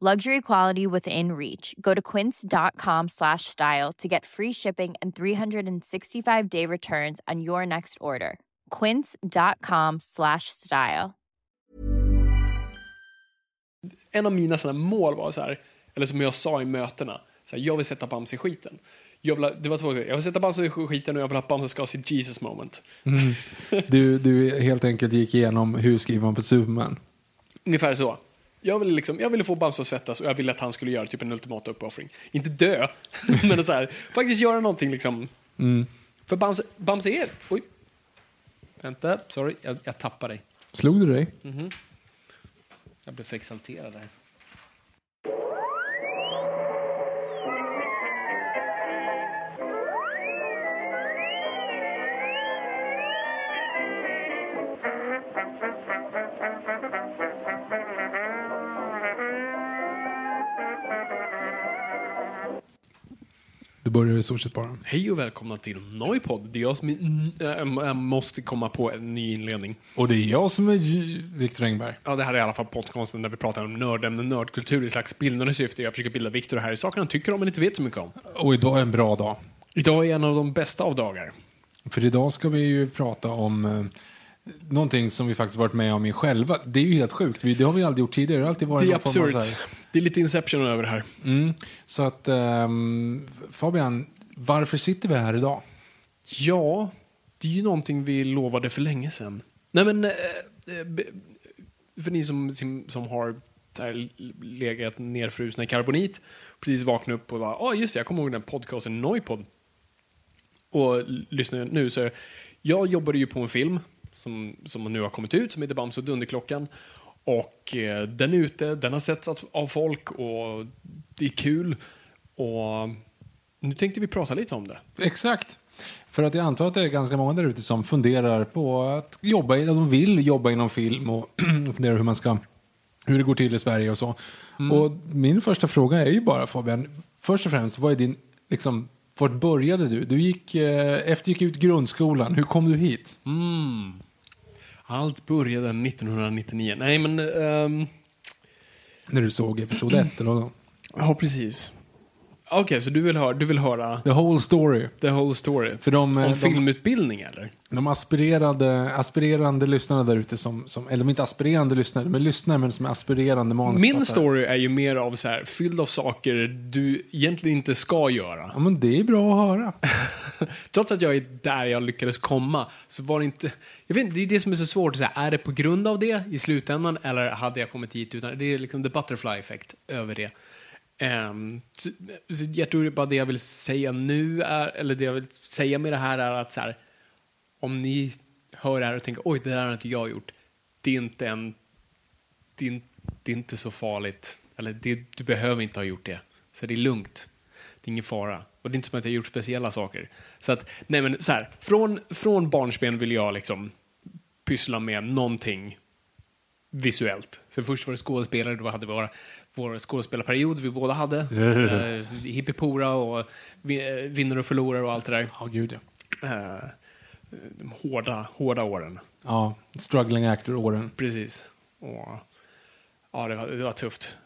Luxury quality within reach. Go to quince.com slash style to get free shipping and 365 day returns on your next order. Quince.com slash style. En av mina sådana mål var så här, eller som jag sa i mötena, så här, jag vill sätta Bamse i skiten. Jag vill, det var två saker. Jag vill sätta Bamse i skiten och jag vill att Bamse ska ha sitt Jesus moment. Du, du helt enkelt gick igenom hur skriver man på Superman. Ungefär så. Jag ville, liksom, jag ville få Bamse att svettas och jag ville att han skulle göra typ en ultimata uppoffring. Inte dö, men så här, faktiskt göra någonting liksom. För Bamse, Bamse är... Oj. Vänta, sorry, jag, jag tappade dig. Slog du dig? Jag blev för exalterad där. Börjar i stort sett bara. Hej och välkomna till Noipod. Det är jag som är, jag måste komma på en ny inledning. Och det är jag som är Viktor Engberg. Ja, det här är i alla fall podcasten där vi pratar om nördämnen, nördkultur i slags bildande syfte. Jag försöker bilda Viktor här i saker han tycker om men inte vet så mycket om. Och idag är en bra dag. Idag är en av de bästa av dagar. För idag ska vi ju prata om eh, någonting som vi faktiskt varit med om i själva. Det är ju helt sjukt. Vi, det har vi aldrig gjort tidigare. Det har alltid varit Det är absurt. Det är lite Inception över det här. Mm. Så att ehm, Fabian, varför sitter vi här idag? Ja, det är ju någonting vi lovade för länge sedan. Nej men, eh, eh, för ni som, som, har här legat nerfrusna i karbonit, precis vaknat upp och bara, ja ah, just det, jag kommer ihåg den podcasten Noipod. Och l- lyssnar nu så, jag jobbade ju på en film som, som nu har kommit ut, som heter Bamse och Dunderklockan. Och eh, den är ute, den har setts av- folk och det är kul. Och nu tänkte vi prata lite om det. Exakt. För att jag antar att det är ganska många där ute som funderar på att jobba, att de vill jobba inom film och funderar hur man ska, hur det går till i Sverige och så. Och min första fråga är ju bara Fabian, först och främst, vad är din, liksom, vart började du? Du gick, eh, efter gick ut grundskolan, hur kom du hit? Allt började 1999. Nej, men... ehm, När du såg episod 1 eller vad? ja, precis. Okej, så du vill, höra, du vill höra The whole story. the whole story? För de, Om de, filmutbildning, eller? de aspirerade, aspirerande lyssnare där ute som, som, eller de är inte aspirerande lyssnare, men lyssnare men som är aspirerande manusförfattare. Min story är ju mer av så här, fylld av saker du egentligen inte ska göra. Ja men det är bra att höra. Trots att jag är där jag lyckades komma, så var det inte... Jag vet inte, det är det som är så svårt att säga. Är det på grund av det i slutändan, eller hade jag kommit hit utan... Det är liksom the butterfly effect över det. Um, jag tror bara det jag vill säga nu är, eller det jag vill säga med det här är att så här, om ni hör det här och tänker oj, det där har inte jag gjort. Det är inte en... Det är, det är inte så farligt. Eller det, du behöver inte ha gjort det. Så det är lugnt. Det är ingen fara. Och det är inte som att jag har gjort speciella saker. Så att, nej men så här, från, från barnsben vill jag liksom pyssla med någonting visuellt. Så först var det skådespelare, då hade vi våra vår skådespelarperiod vi båda hade. eh, Hippipora och vi, eh, vinner och förlorar och allt det där. Ja, gud ja. Eh, de hårda, hårda åren. Ja, struggling actor-åren. Precis. Och, ja, det var, det var tufft.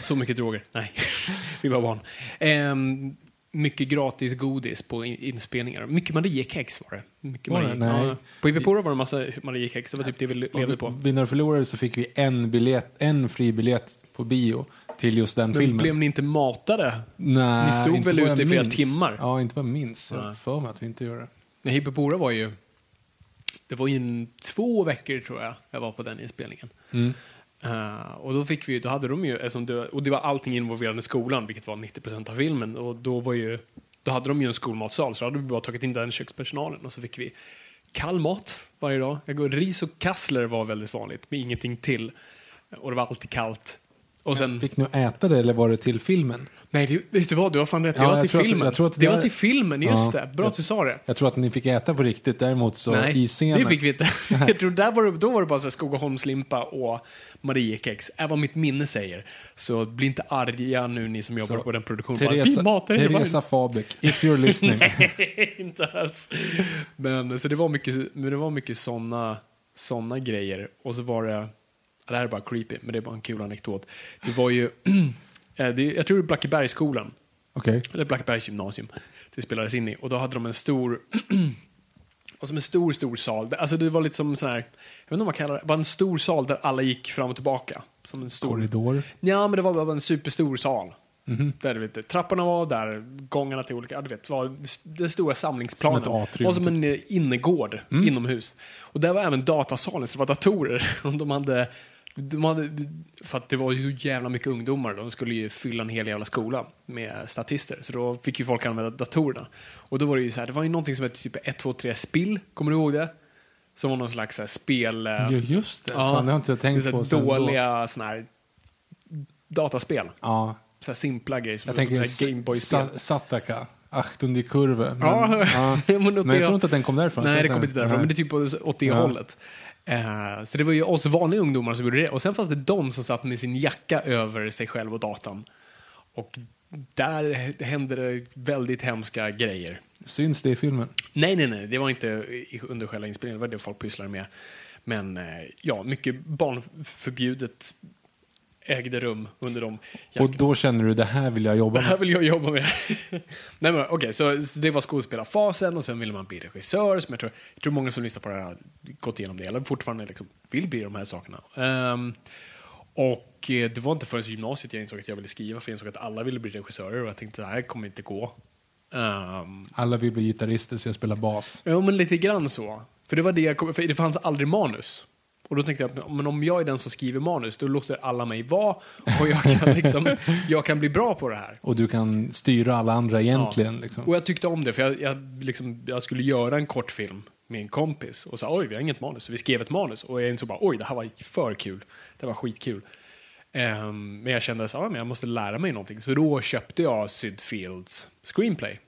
Så mycket droger. Nej, vi var barn. Ehm, mycket gratis godis på in- inspelningar. Mycket Mariekex var det. Mycket Var det? Nej. ja. På Hippipora var det massa Mariekex. Det var typ det vi le- levde på. Vinnare och förlorare så fick vi en biljett, en fri biljett på bio till just den Men filmen. blev ni inte matade? Nej, Ni stod väl ute i flera minns. timmar? Ja, inte vad jag minns. Jag för mig att vi inte gör det. Hippopora var ju... Det var ju en, två veckor tror jag jag var på den inspelningen. Mm. Eh, och då fick vi då hade de ju, det, och det var allting involverande i skolan, vilket var 90% av filmen. Och då var ju, då hade de ju en skolmatsal, så hade vi bara tagit in den kökspersonalen och så fick vi kall mat varje dag. Jag går, ris och kassler var väldigt vanligt, med ingenting till. Och det var alltid kallt. Och sen, Fick ni äta det eller var det till filmen? nej, det, vet du vad, du har fan rätt. Det Ja, var jag till tror att- filmen. jag tror att det det var där- till filmen, just Ja, det. Bra att du sa det. Jag tror att ni fick äta på riktigt, däremot så i scenen. det fick vi inte. jag tror där var det, då var det bara så här Skogaholmslimpa och Mariekex, är vad mitt minne säger. Så bli inte arga nu ni som jobbar Så, på den produktionen. Bara, vi Teresa, matar er Teresa Fabek, if you're listening. Nej, inte alls. Men så det var mycket, men det var mycket såna, såna grejer. Och så var det, det här är bara creepy, men det är bara en kul anekdot. Det var ju, eh, det, jag tror det är Blackebergsskolan, Okej. eller Blackebergs gymnasium, det spelades in i. Och då hade de en stor, alltså en stor, stor sal. Alltså det var lite som sån här, jag vet inte vad man kallar det, bara en stor sal där alla gick fram och tillbaka. Som en stor, Korridor. Ja, men det var bara en superstor sal. Mhm. Där du vet, trapporna var där, gångarna till olika, du vet, var den stora samlingsplanen. Som var som en eh, innergård inomhus. Och där var även datasalen, så det var datorer. Och de hade, de hade, för att det var ju så jävla mycket ungdomar, de skulle ju fylla en hel jävla skola med statister. Så då fick ju folk använda datorerna. Och då var det ju så här, det var ju någonting som hette typ 1, 2, 3 spill, kommer du ihåg det? Som var någon slags så här, spel... eh, Ja, just det. Ja, Fan, det har inte jag tänkt så på sen då. dåliga såna här dataspel. Ja, Så här simpla grejer. jag tänker Gameboy-spel. Sa- Sataka. Achtung die Kurve. Men, Ja, ja. men men jag tror inte att den kom därifrån. Nej, det den- inte därifrån, men det är typ åt det Ja. hållet. Eh, så det var ju oss vanliga ungdomar som gjorde det. Och sen fanns det de som satt med sin jacka över sig själv och datan. Och där hände det väldigt hemska grejer. Syns det i filmen? Nej, nej, nej, det var inte under själva inspelningen, det var det folk pysslade med. Men eh, ja, mycket barnförbjudet ägde rum under de Och då känner du, det här vill jag jobba det med. här vill jag jobba med. Nej, men, okej, så, så det var skådespelarfasen och sen ville man bli regissör. Som jag, tror, jag tror många som lyssnar på det här har gått igenom det, eller fortfarande liksom vill bli de här sakerna. Ehm, och eh, det var inte förrän gymnasiet jag insåg att jag ville skriva, för jag insåg att alla ville bli regissörer och jag tänkte det här kommer inte gå. Um, Alla vill bli gitarrister så jag spelar bas. ja, men lite grann så. För det var det jag kom, för det fanns aldrig manus. Och då tänkte jag, men om jag är den som skriver manus, då låter alla mig vara och jag kan, liksom, jag kan bli bra på det här. Och du kan styra alla andra egentligen. Ja. Liksom. Och jag tyckte om det, för jag, jag, liksom, jag skulle göra en kortfilm med en kompis och sa oj, vi har inget manus. Så vi skrev ett manus och jag insåg bara oj, det här var för kul. Det var skitkul. Ehm, men jag kände att men jag måste lära mig någonting. Så då köpte jag Sydfields screenplay.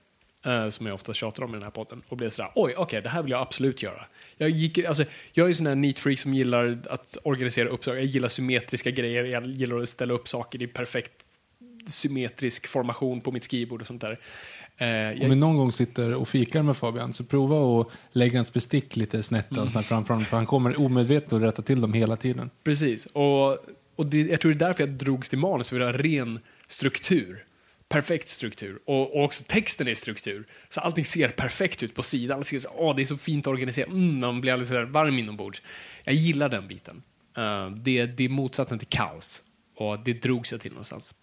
Eh, som jag ofta tjatar om i den här podden. Och blev sådär, oj, okej, det här vill jag absolut göra. Jag, gick, alltså, jag är ju sån här neat freak som gillar att organisera upp saker. Jag gillar symmetriska grejer, jag gillar att ställa upp saker i perfekt symmetrisk formation på mitt skrivbord och sånt där. Eh, jag, Om vi någon gång sitter och fikar med Fabian så prova att lägga hans bestick lite snett och sånt framför honom, för han kommer omedvetet att rätta till dem hela tiden. Precis. Och, och det, jag tror det är därför jag drogs till manus, för det har ren struktur. Perfekt struktur. Och, och också texten är struktur. Så allting ser perfekt ut på sidan. Allt ser så, oh, det är så fint organiserat. Mm, man blir alldeles sådär varm inombords. Jag gillar den biten. Uh, det, det är motsatsen till kaos. Och det drogs jag till någonstans.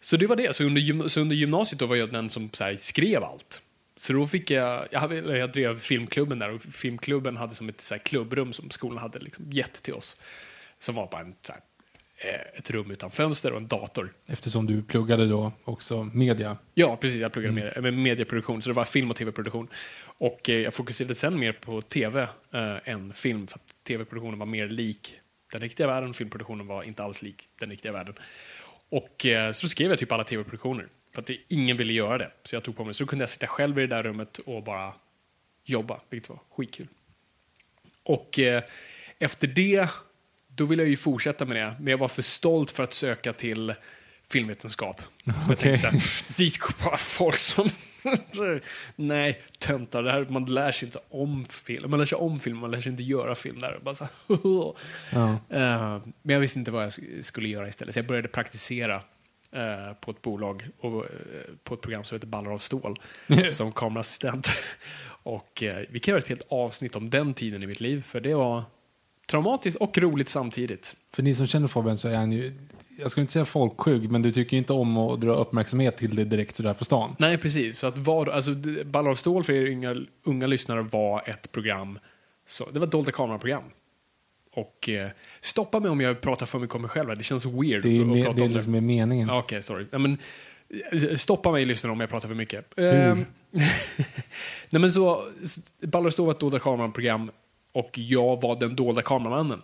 Så det var det. Så under, så under gymnasiet då var jag den som så här, skrev allt. Så då fick jag, jag, hade, jag drev filmklubben där och filmklubben hade som ett så här, klubbrum som skolan hade liksom gett till oss. Som var bara en, så här, ett rum utan fönster och en dator. Eftersom du pluggade då också media. Ja, precis. Jag pluggade med, med medieproduktion, så det var film och tv-produktion. Och eh, jag fokuserade sen mer på tv eh, än film, för att tv-produktionen var mer lik den riktiga världen filmproduktionen var inte alls lik den riktiga världen. Och eh, så skrev jag typ alla tv-produktioner, för att det, ingen ville göra det. Så jag tog på mig, så kunde jag sitta själv i det där rummet och bara jobba, vilket var skitkul. Och eh, efter det, då ville jag ju fortsätta med det, men jag var för stolt för att söka till filmvetenskap. Jag Okej. tänkte så här, dit går bara folk som... Nej, töntar, det här, man lär sig inte om film. Man lär sig om film, man lär sig inte göra film där. Bara så Ja. Eh, men jag visste inte vad jag sk- skulle göra istället, så jag började praktisera eh, på ett bolag och eh, på ett program som heter Ballar av stål som kamerassistent. Och vi kan göra ett helt avsnitt om den tiden i mitt liv, för det var traumatiskt och roligt samtidigt. För ni som känner Fabian så är han ju, jag skulle inte säga folkskygg, men du tycker ju inte om att dra uppmärksamhet till det direkt sådär på stan. Nej, precis. Så att var, alltså, Ballar av stål för er unga, unga lyssnare var ett program, så, det var ett dolda kameran-program. Och eh, stoppa mig om jag pratar för mycket om mig själv, det känns weird Det är, att med, prata det är om liksom med meningen. Okej, sorry. Ja, men, eh, stoppa mig lyssnare om jag pratar för mycket. Ehm, Nej men så, Ballar av stål var ett dolda kameran-program och jag var den dolda kameramannen.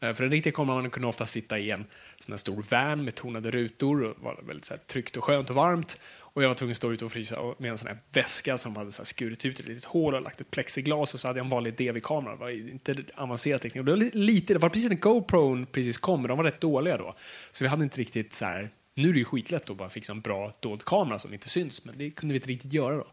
Eh, för den riktiga kameramannen kunde ofta sitta i en sån här stor van med tonade rutor och var väldigt så här, tryggt och skönt och varmt. Och jag var tvungen att stå ute och frysa med en sån här väska som hade så här skurit ut ett litet hål och lagt ett plexiglas och så hade jag en vanlig DV-kamera. Det var inte avancerad teknik. Det var lite, det var precis när GoPro precis kom, men de var rätt dåliga då. Så vi hade inte riktigt så här, nu är det ju skitlätt att bara fixa en bra dold kamera som inte syns, men det kunde vi inte riktigt göra då.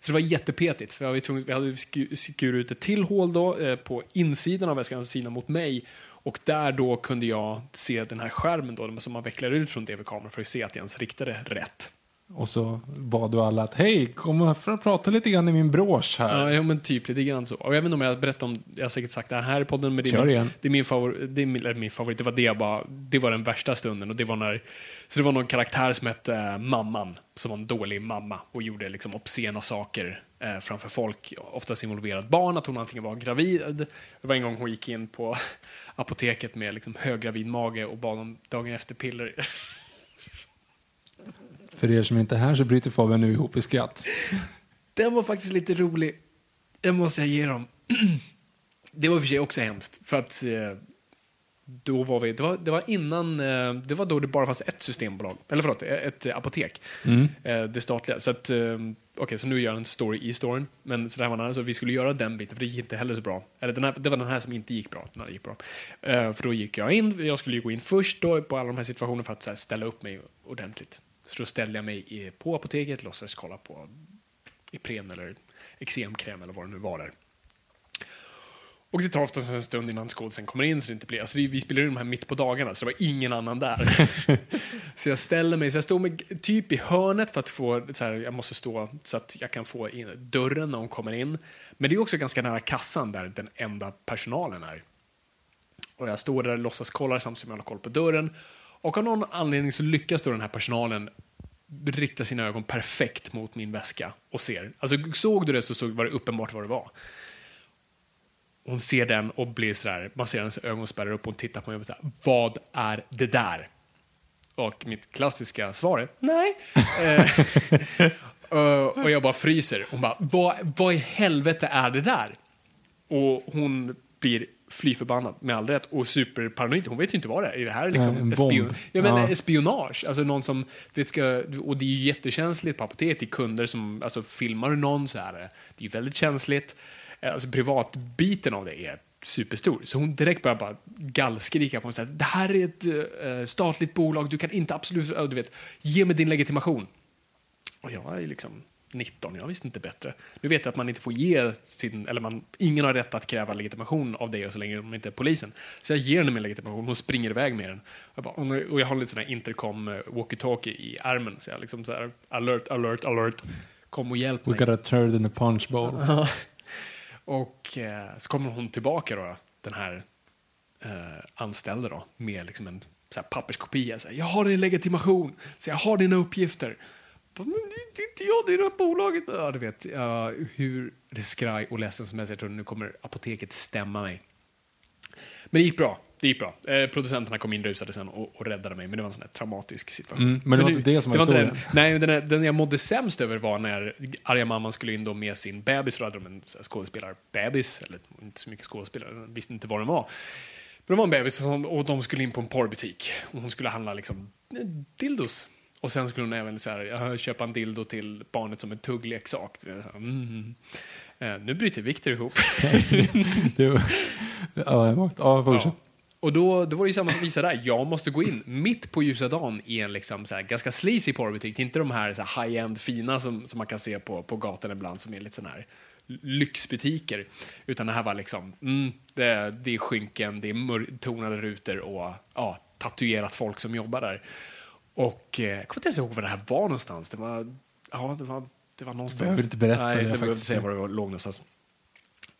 Så det var jättepetigt, för jag var tvungen, vi hade sku- skurit ut ett till hål då eh, på insidan av väskan, sidan mot mig. Och där då kunde jag se den här skärmen då, som man vecklar ut från DV-kameran för att se att jag ens riktade rätt. Och så bad du alla att hej, kom för att prata lite grann i min brosch här. Ja, men typ lite grann så. Och jag vet inte om jag berättat om, jag har säkert sagt det här i podden, men det är, min, det är min favorit, det är min, min favorit, det var det jag bara, det var den värsta stunden och det var när, så det var någon karaktär som hette eh, Mamman, som var en dålig mamma och gjorde liksom obscena saker eh, framför folk, oftast involverat barn, att hon antingen var gravid, det var en gång hon gick in på apoteket med liksom höggravid mage och bad om dagen efter piller. För er som inte är här så bryter Fabian nu ihop i skratt. Den var faktiskt lite rolig. Det måste jag ge dem. Det var för sig också hemskt. För att eh, då var vi, det var, det var innan, eh, det var då det bara fanns ett systembolag. Eller förlåt, ett apotek. Eh, Det statliga. Så att, eh, okej, så nu gör jag en story i storyn. Men så det här var nära, så vi skulle göra den biten, för det gick inte heller så bra. Eller den här, det var den här som inte gick bra. Den här gick bra. För då gick jag in, jag skulle ju gå in först då på alla de här situationerna för att här, ställa upp mig ordentligt. Så då ställde jag mig på apoteket, låtsades kolla på Ipren eller eksemkräm eller vad det nu var där. Och det tar oftast en stund innan skådisen kommer in så det inte blir, alltså vi spelar in de här mitt på dagarna så det var ingen annan där. så jag ställer mig, så jag står med, typ i hörnet för att få, så här, jag måste stå så att jag kan få in dörren när hon kommer in. Men det är också ganska nära kassan där den enda personalen är. Och jag står där och låtsas kollar samtidigt som jag håller koll på dörren. Och av någon anledning så lyckas då den här personalen rikta sina ögon perfekt mot min väska och ser. Alltså såg du det så såg, var det uppenbart vad det var. Hon ser den och blir sådär, man ser hennes ögon spärrar upp och hon tittar på mig och säger vad är det där? Och mitt klassiska svar är nej. Eh, och- och jag bara fryser. Hon bara, vad, vad i helvete är det där? Och hon blir fly förbannad med all rätt och superparanoid. Hon vet ju inte vad det är. Är det här liksom Nej, en espion- ja, men Ja. spionage? Alltså någon som, vet, ska, och det är ju jättekänsligt på apotek till kunder som, alltså filmar någon så är det, det är väldigt känsligt. Eh, Alltså privatbiten av det är superstor. Så hon direkt börjar bara gallskrika på mig. Det här är ett eh, statligt bolag, du kan inte absolut, du vet, ge mig din legitimation. Och jag är liksom 19, jag visste inte bättre. Nu vet jag att man inte får ge sin, eller man, ingen har rätt att kräva legitimation av dig så länge de inte är polisen. Så jag ger henne min legitimation, hon springer iväg med den. Jag bara, och jag har lite sån här intercom eh, walkie-talkie i ärmen, så jag liksom så här, alert, alert, alert, kom och hjälp We mig. got a turd in a punch bowl. Och eh, så kommer hon tillbaka då, den här eh, anställda då, med liksom en så här, papperskopia. Så här, jag har din legitimation, så jag har dina uppgifter. Men det är inte jag, det är det här bolaget. Ja, du vet, uh, hur skraj och ledsen som helst. Jag tror nu kommer apoteket stämma mig. Men det gick bra. Det gick bra. Eh, producenterna kom in rusade sen och, och räddade mig, men det var en sån här traumatisk situation. Mm, men det var inte det som var historien. den, nej, den, här- den jag mådde sämst över var när arga mamman skulle in då med sin bebis, så hade de en skådespelarbebis, eller inte så mycket skådespelare, de visste inte vad den var. Men det var en bebis och de skulle in på en porrbutik. Och hon skulle handla liksom eh, dildos. Och sen skulle hon även så här, ja, köpa en dildo till barnet som en tuggleksak. Mm. Eh, nu bryter Victor ihop. Ja, ja, fortsätt. Ja. Och då, då var det ju samma som visade där. Jag måste gå in mitt på ljusa dagen i en liksom så här ganska sleazy porrbutik. Inte de här, high-end fina som, som man kan se på, på gatan ibland som är lite sån här lyxbutiker. Utan det här var liksom, mm, det, det är skynken, det är mörktonade rutor och ja, tatuerat folk som jobbar där. Och eh, jag kommer inte ens ihåg var det här var någonstans. Det var, ja, det var, det var någonstans. Behöver inte berätta Nej, det det behöver säga var det var- låg någonstans.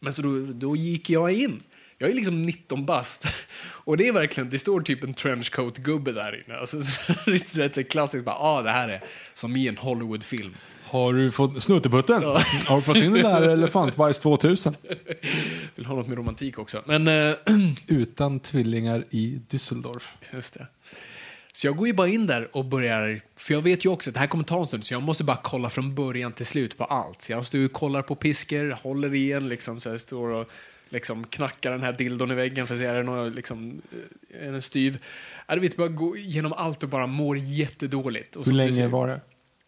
Men så då, då gick jag in Jag är liksom 19 bast. Och det är verkligen, det står typ en trenchcoat-gubbe där inne. Alltså, det rätt så klassiskt, bara, ah, det här är som i en Hollywood-film. Har du fått snutteputten? Ja. Har du fått in den där elefantbajs 2000? Vill ha något med romantik också. Men, eh, Utan tvillingar i Düsseldorf. just det. Så jag går ju bara in där och börjar, för jag vet ju också att det här kommer ta en stund, så jag måste bara kolla från början till slut på allt. Så jag står och kollar på pisker, håller i en, liksom, så jag står och liksom knackar den här dildon i väggen för att se är det någon, liksom, är den styv. Ja, du vet, bara gå igenom allt och bara mår jättedåligt. Och Hur länge säger- var det?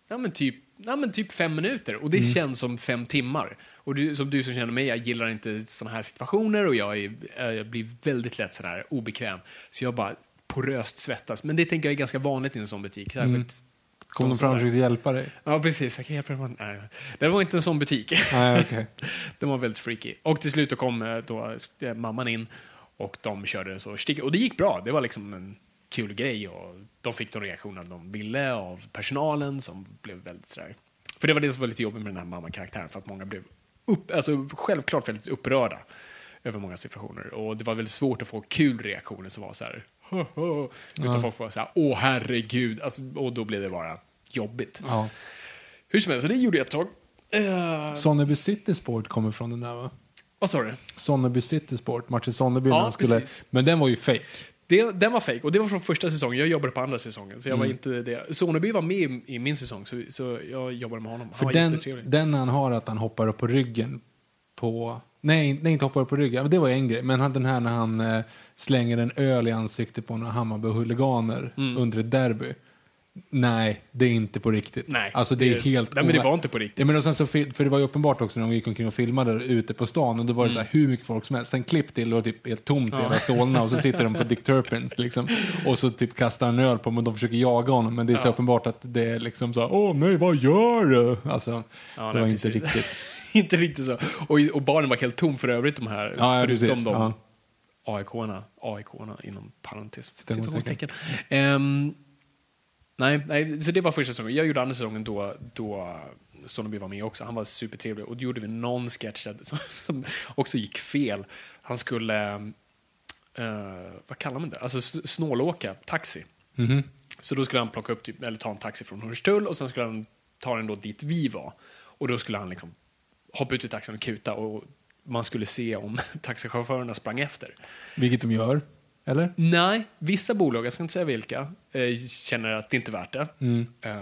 Ja, men typ, ja, men typ fem minuter. Och det Mm. känns som fem timmar. Och du, som du som känner mig, jag gillar inte såna här situationer och jag, är, jag blir väldigt lätt sån här obekväm. Så jag bara poröst svettas. Men det tänker jag är ganska vanligt i en sån butik. Särskilt Mm. Kom de fram och försökte hjälpa dig? Ja, precis. Jag kan hjälpa dig. Nej, det var inte en sån butik. Nej, okej. Den var väldigt freaky. Och till slut kom eh, då eh, mamman in och de körde så. Och det gick bra. Det var liksom en kul grej och de fick de reaktioner de ville av personalen som blev väldigt sådär. För det var det som var lite jobbigt med den här mamma-karaktären för att många blev upp, alltså självklart väldigt upprörda över många situationer. Och det var väldigt svårt att få kul reaktioner som var så här "Ho, ho", utan folk var så här åh herregud, alltså, och då blev det bara jobbigt. Ja. Hur som helst, så det gjorde jag ett tag. Uh, Sonneby City Sport kommer från den där va? vad sa du? Sonneby City Sport, Martin Sonneby. Ja, skulle, precis. men den var ju fake. Det, den var fake och det var från första säsongen. Jag jobbade på andra säsongen. Så jag Mm. var inte det. Soneby var med i, i min säsong, så, så jag jobbade med honom. Han För den, den han har att han hoppar upp på ryggen på... Nej, nej inte hoppar upp på ryggen. Det var en grej. Men han, den här när han eh, slänger en öl i ansiktet på några Hammarby-huliganer Mm. under ett derby. Nej, det är inte på riktigt. Nej, alltså det, är helt... Nej, men det var inte på riktigt. Ja, men och sen så, för det var ju uppenbart också när de gick omkring och filmade ute på stan och då var det så här hur mycket folk som helst. Sen klipp till och typ helt tomt i Mm. Hela Solna och så sitter de på Dick Turpins liksom. Och så typ kastar en öl på dem och de försöker jaga honom men det är så Ja. uppenbart att det är liksom så här, åh nej vad gör du? Alltså, Ja, det nej, var inte precis. riktigt. inte riktigt så. Och, och baren var helt tom för övrigt, de här. Ja, förutom precis. de Ja. AIK-arna. AIK-arna inom parentes. Citationstecken. Ehm, nej, nej, så det var första säsongen. Jag gjorde andra säsongen då, då Sonneby var med också. Han var supertrevlig. Och då gjorde vi någon sketch som, som också gick fel. Han skulle, eh, vad kallar man det? Alltså snålåka, taxi. Mhm. Så då skulle han plocka upp, typ, eller ta en taxi från Hornstull och sen skulle han ta den då dit vi var. Och då skulle han liksom hoppa ut ur taxin och kuta och man skulle se om taxichaufförerna sprang efter. Vilket de gör, eller? Nej, vissa bolag, jag ska inte säga vilka, eh, känner att det inte är värt det. Mm. Eh,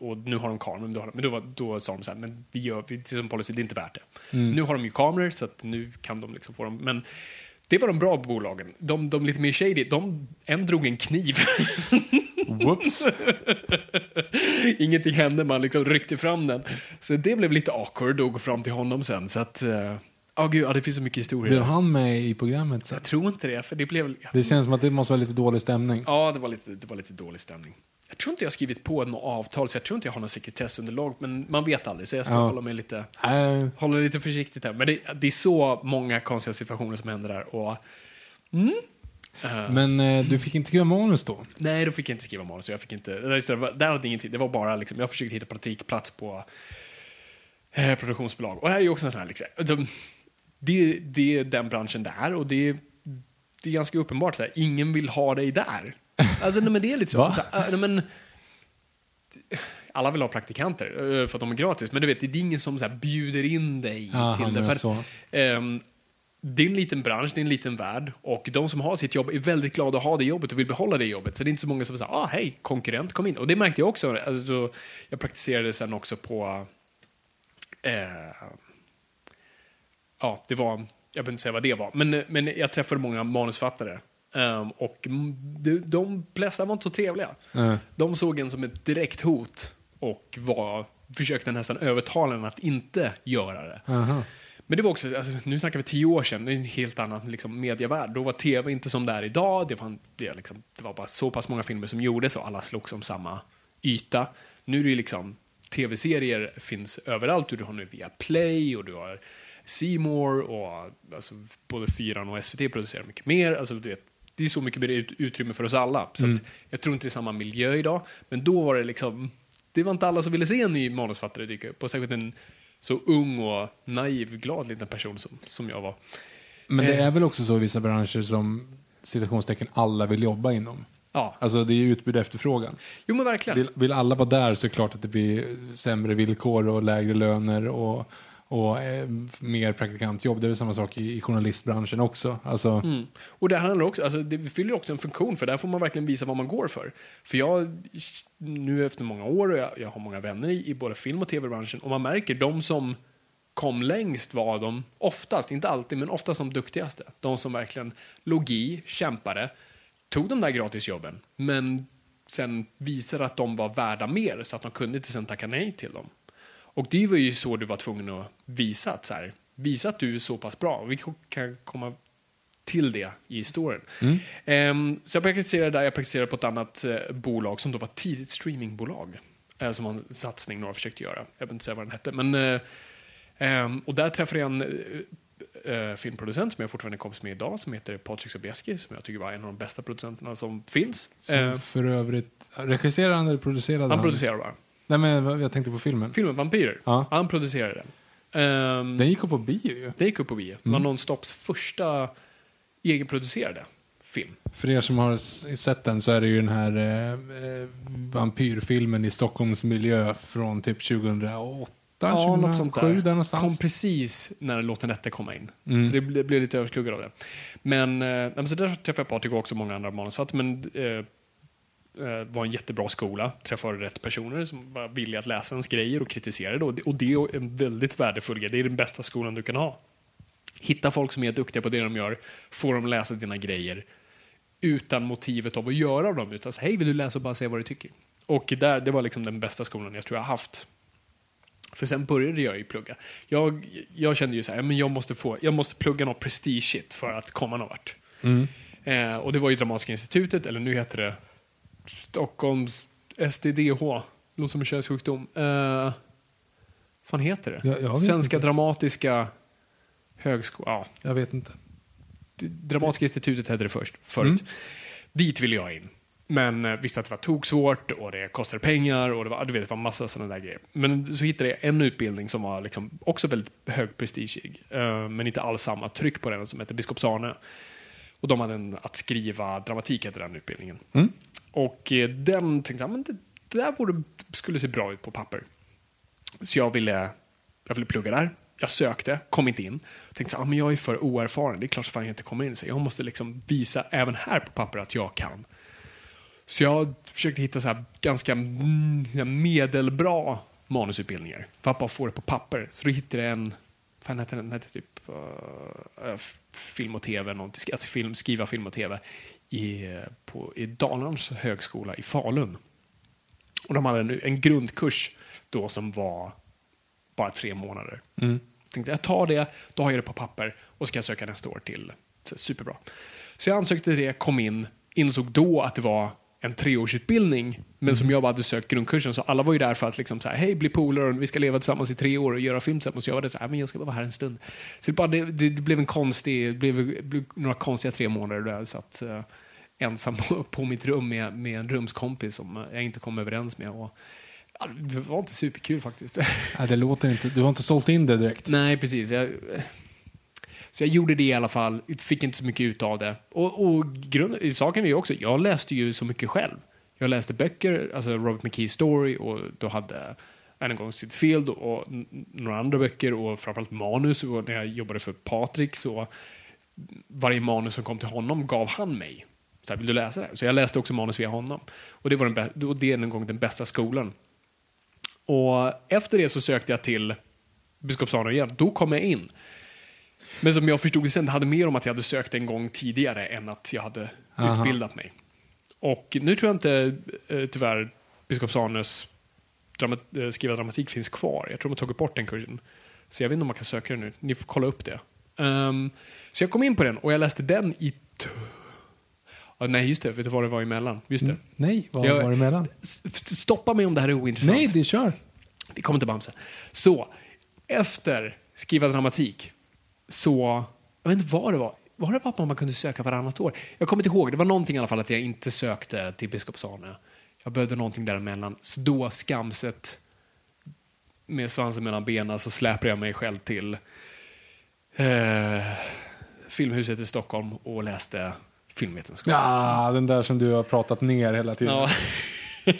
och nu har de kameror, men då, men då, då sa de så här, men vi gör, vi, som policy, det är inte värt det. Mm. Nu har de ju kameror, så att nu kan de liksom få dem. Men det var de bra bolagen. De, de lite mer shady, de, en drog en kniv. Whoops. Ingenting hände, man liksom ryckte fram den. Så det blev lite awkward att gå fram till honom sen. Så att, oh, gud, ja, det finns så mycket historia. Blev han med i programmet sen? Jag tror inte det, för det blev... Det känns som att det måste vara lite dålig stämning. Ja, det var, lite, det var lite dålig stämning. Jag tror inte jag har skrivit på något avtal, så jag tror inte jag har något sekretessunderlag, men man vet aldrig, så jag ska Ja. hålla mig lite, Äh, hålla lite försiktigt här. Men det, det är så många konstiga situationer som händer där. Och, men eh, du fick inte skriva manus då? nej, då fick jag inte skriva manus. Jag fick inte, det var- där hade ingenting, det var bara liksom, jag försökte hitta praktikplats på eh, produktionsbolag. Och här är ju också en sån här, liksom, alltså, det, det är den branschen där och det, det är ganska uppenbart så här, ingen vill ha dig där. Alltså, nej, men det är lite så. Så äh, nej, men, alla vill ha praktikanter eh, för att de är gratis, men du vet, det är ingen som så bjuder in dig Aha, till det. För, ehm, det är en liten bransch, det är en liten värld och de som har sitt jobb är väldigt glada att ha det jobbet och vill behålla det jobbet. Så det är inte så många som säger ah, hej, konkurrent, kom in. Och det märkte jag också. Alltså, så jag praktiserade sen också på eh, ja, det var, jag behöver inte säga vad det var, men, men jag träffade många manusfattare. Ehm, och de, de flesta var inte så trevliga. Eh, De såg en som ett direkt hot och var, försökte nästan övertala en att inte göra det. aha. Men det var också, alltså, nu snackar vi tio år sedan, det är en helt annan liksom, medievärld. Då var tv inte som det är idag. Det var, det, liksom, det var bara så pass många filmer som gjordes och alla slogs om samma yta. Nu är det liksom, tv-serier finns överallt. Du har nu via Play och du har More och alltså, både Fyran och SVT producerar mycket mer. Alltså, du vet, det är så mycket mer ut, utrymme för oss alla. Så att, jag tror inte det är samma miljö idag. Men då var det liksom, det var inte alla som ville se en ny manusfattare dyka upp. Och särskilt en så ung och naiv, glad liten person som, som jag var. Men det Eh. är väl också så i vissa branscher som citationstecken alla vill jobba inom. Ja, Alltså det är utbud och efterfrågan. jo men verkligen. Vill, vill alla vara där så är det klart att det blir sämre villkor och lägre löner och, och eh, mer praktikantjobb. Det är väl samma sak i, i journalistbranschen också. Alltså, Mm. Och det handlar också, alltså, det fyller också en funktion för där får man verkligen visa vad man går för. För jag, nu efter många år och jag, jag har många vänner i, i både film och tv-branschen och man märker de som kom längst var de, oftast, inte alltid, men oftast de duktigaste. De som verkligen låg i, kämpade, tog de där gratisjobben, men sen visade att de var värda mer så att de kunde inte sen tacka nej till dem. Och det var ju så du var tvungen att visa att, så här, visa att du är så pass bra. Vi kan komma till det i historien. Ehm, så jag praktiserade där, jag praktiserade på ett annat eh, bolag som då var tidigt streamingbolag. Eh, som var en satsning några försökte göra. Jag vill inte säga vad den hette. Men, eh, ehm, och där träffade jag en filmproducent som jag fortfarande är kompis med idag som heter Patrik Sobieski som jag tycker var en av de bästa producenterna som finns. som för övrigt, regisserade han eller producerade han? han producerar bara. Nej men jag tänkte på filmen. Filmen Vampyrer. Ja. Han producerade den. Ehm, Den gick upp på bio ju. det gick upp på bio. Det var Nonstops första egenproducerade film. För er som har sett den så är det ju den här eh, eh, vampyrfilmen i Stockholms miljö från typ 2008, Ja, något sånt 2007 där. där någonstans. Kom precis när Låt den rätte komma in. Mm. Så det blev, blev lite överskuggad av det. Men, eh, så där träffade jag Patrik och också många andra manusförfattare. Men eh, var en jättebra skola. Träffade rätt personer som var villiga att läsa ens grejer och kritisera det. Och det, är en väldigt värdefull grej. Det är den bästa skolan du kan ha. Hitta folk som är duktiga på det de gör, få dem läsa dina grejer utan motivet av att göra dem. Utan så, hej, vill du läsa och bara säga vad du tycker? Och där, det var liksom den bästa skolan jag tror jag har haft. För sen började jag ju plugga. Jag, jag kände ju så här, men jag måste, få, jag måste plugga något prestige för att komma någon vart. Mm. Eh, och det var ju Dramatiska institutet, eller nu heter det Stockholms SDDH, något som en könssjukdom. Eh, fan heter det? Jag- jag Svenska inte. Dramatiska Högskolan. Ja, Jag vet inte. Dramatiska institutet hette det först, förut. Dit ville jag in. Men eh, visste att det var toksvårt och det kostade pengar och det var, du vet, det var massa sådana där grejer. Men så hittade jag en utbildning som var liksom också väldigt hög prestigig. eh, men inte alls samma tryck på den som hette Biskops-Arne. Och de hade en att skriva dramatik hette den utbildningen. Mm. Och eh, den tänkte jag, men det, där borde, skulle se bra ut på papper. Så jag ville, jag ville plugga där. Jag sökte, kom inte in. Tänkte så, ah, men jag är för oerfaren, det är klart att jag inte kommer in. Så jag måste liksom visa även här på papper att jag kan. Så jag försökte hitta så här ganska mm, medelbra manusutbildningar. För att bara få det på papper. Så då hittade jag en, fan hette den, hette typ film och tv, någonting, alltså film, skriva film och tv i, på, i Dalarns högskola i Falun. Och de hade en, en grundkurs då som var bara tre månader. Mm. Tänkte jag tar det, då har jag det på papper och så kan jag söka nästa år till. Så, superbra. Så jag ansökte till det, kom in, insåg då att det var en treårsutbildning, men som jag bara hade sökt grundkursen. Så alla var ju där för att liksom så här, hej, bli polare, vi ska leva tillsammans i tre år och göra film tillsammans. Så jag var där så här, men jag ska bara vara här en stund. Så det, bara, det, det blev en konstig, det blev, det blev några konstiga tre månader där jag satt uh, ensam på, på mitt rum med, med en rumskompis som jag inte kom överens med. Och, ja, det var inte superkul faktiskt. Ja, det låter inte, du har inte sålt in det direkt. Nej, precis. Jag, så jag gjorde det i alla fall. Fick inte så mycket ut av det. Och, och grund, i saken är ju också, jag läste ju så mycket själv. Jag läste böcker, alltså Robert McKees story och då hade än en gång Sid Field och n- några andra böcker och framförallt manus. Och när jag jobbade för Patrik så varje manus som kom till honom gav han mig. Så här, vill du läsa det här? Så jag läste också manus via honom. Och det var den, och det är en gång den bästa skolan. Och efter det så sökte jag till Biskopsarne igen. Då kom jag in. Men som jag förstod det sen, det hade mer om att jag hade sökt en gång tidigare än att jag hade Aha. utbildat mig. Och nu tror jag inte eh, tyvärr Biskopsarnes drama, eh, skriva dramatik finns kvar. Jag tror de har tagit bort den kursen. Så jag vet inte om man kan söka den nu. Ni får kolla upp det. Ehm, så jag kom in på den och jag läste den i... Ja, nej, just det. Vet du vad det var emellan? Just det. Nej, vad Jag- var det emellan? Stoppa mig om det här är ointressant. Nej, det kör. Vi kommer till Bamse. Så, efter skriva dramatik, så... Jag vet inte vad det var. Var det bara man kunde söka varannat år? Jag kommer inte ihåg. Det var någonting i alla fall att jag inte sökte till Biskopsarne. Jag behövde någonting däremellan. Så då, skamset, med svansen mellan benen, så släpade jag mig själv till... Eh, Filmhuset i Stockholm och läste filmvetenskap. Ja, den där som du har pratat ner hela tiden. Ja.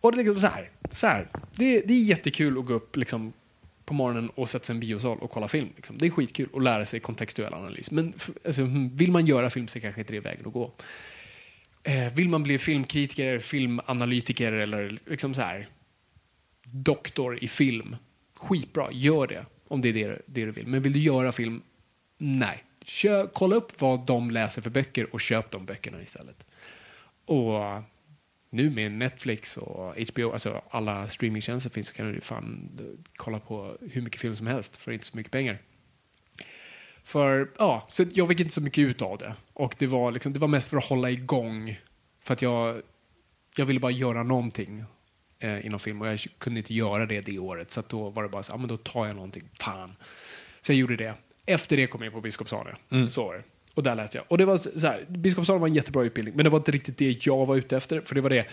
och det är liksom så här. Så här. Det, det är jättekul att gå upp liksom, på morgonen och sätta sig i en biosal och kolla film. Liksom. Det är skitkul att lära sig kontextuell analys. Men alltså, mm, vill man göra film så kanske inte det är vägen att gå. Eh, vill man bli filmkritiker, filmanalytiker eller liksom så här, doktor i film, skitbra, gör det om det är det, det du vill. Men vill du göra film, nej. Kö, kolla upp vad de läser för böcker och köp de böckerna istället. Och nu med Netflix och HBO, alltså alla streamingtjänster finns, så kan du fan eh, kolla på hur mycket film som helst för inte så mycket pengar. För, ja, så jag fick inte så mycket ut av det. Och det var, liksom, det var mest för att hålla igång. För att jag, jag ville bara göra någonting eh, inom film och jag kunde inte göra det det året. Så då var det bara så, ja men då tar jag någonting, fan. Så jag gjorde det. Efter det kom jag in på Biskopsarne. Så var det. Och där läste jag. Och det var så här, Biskopsarne var en jättebra utbildning, men det var inte riktigt det jag var ute efter. För det var det,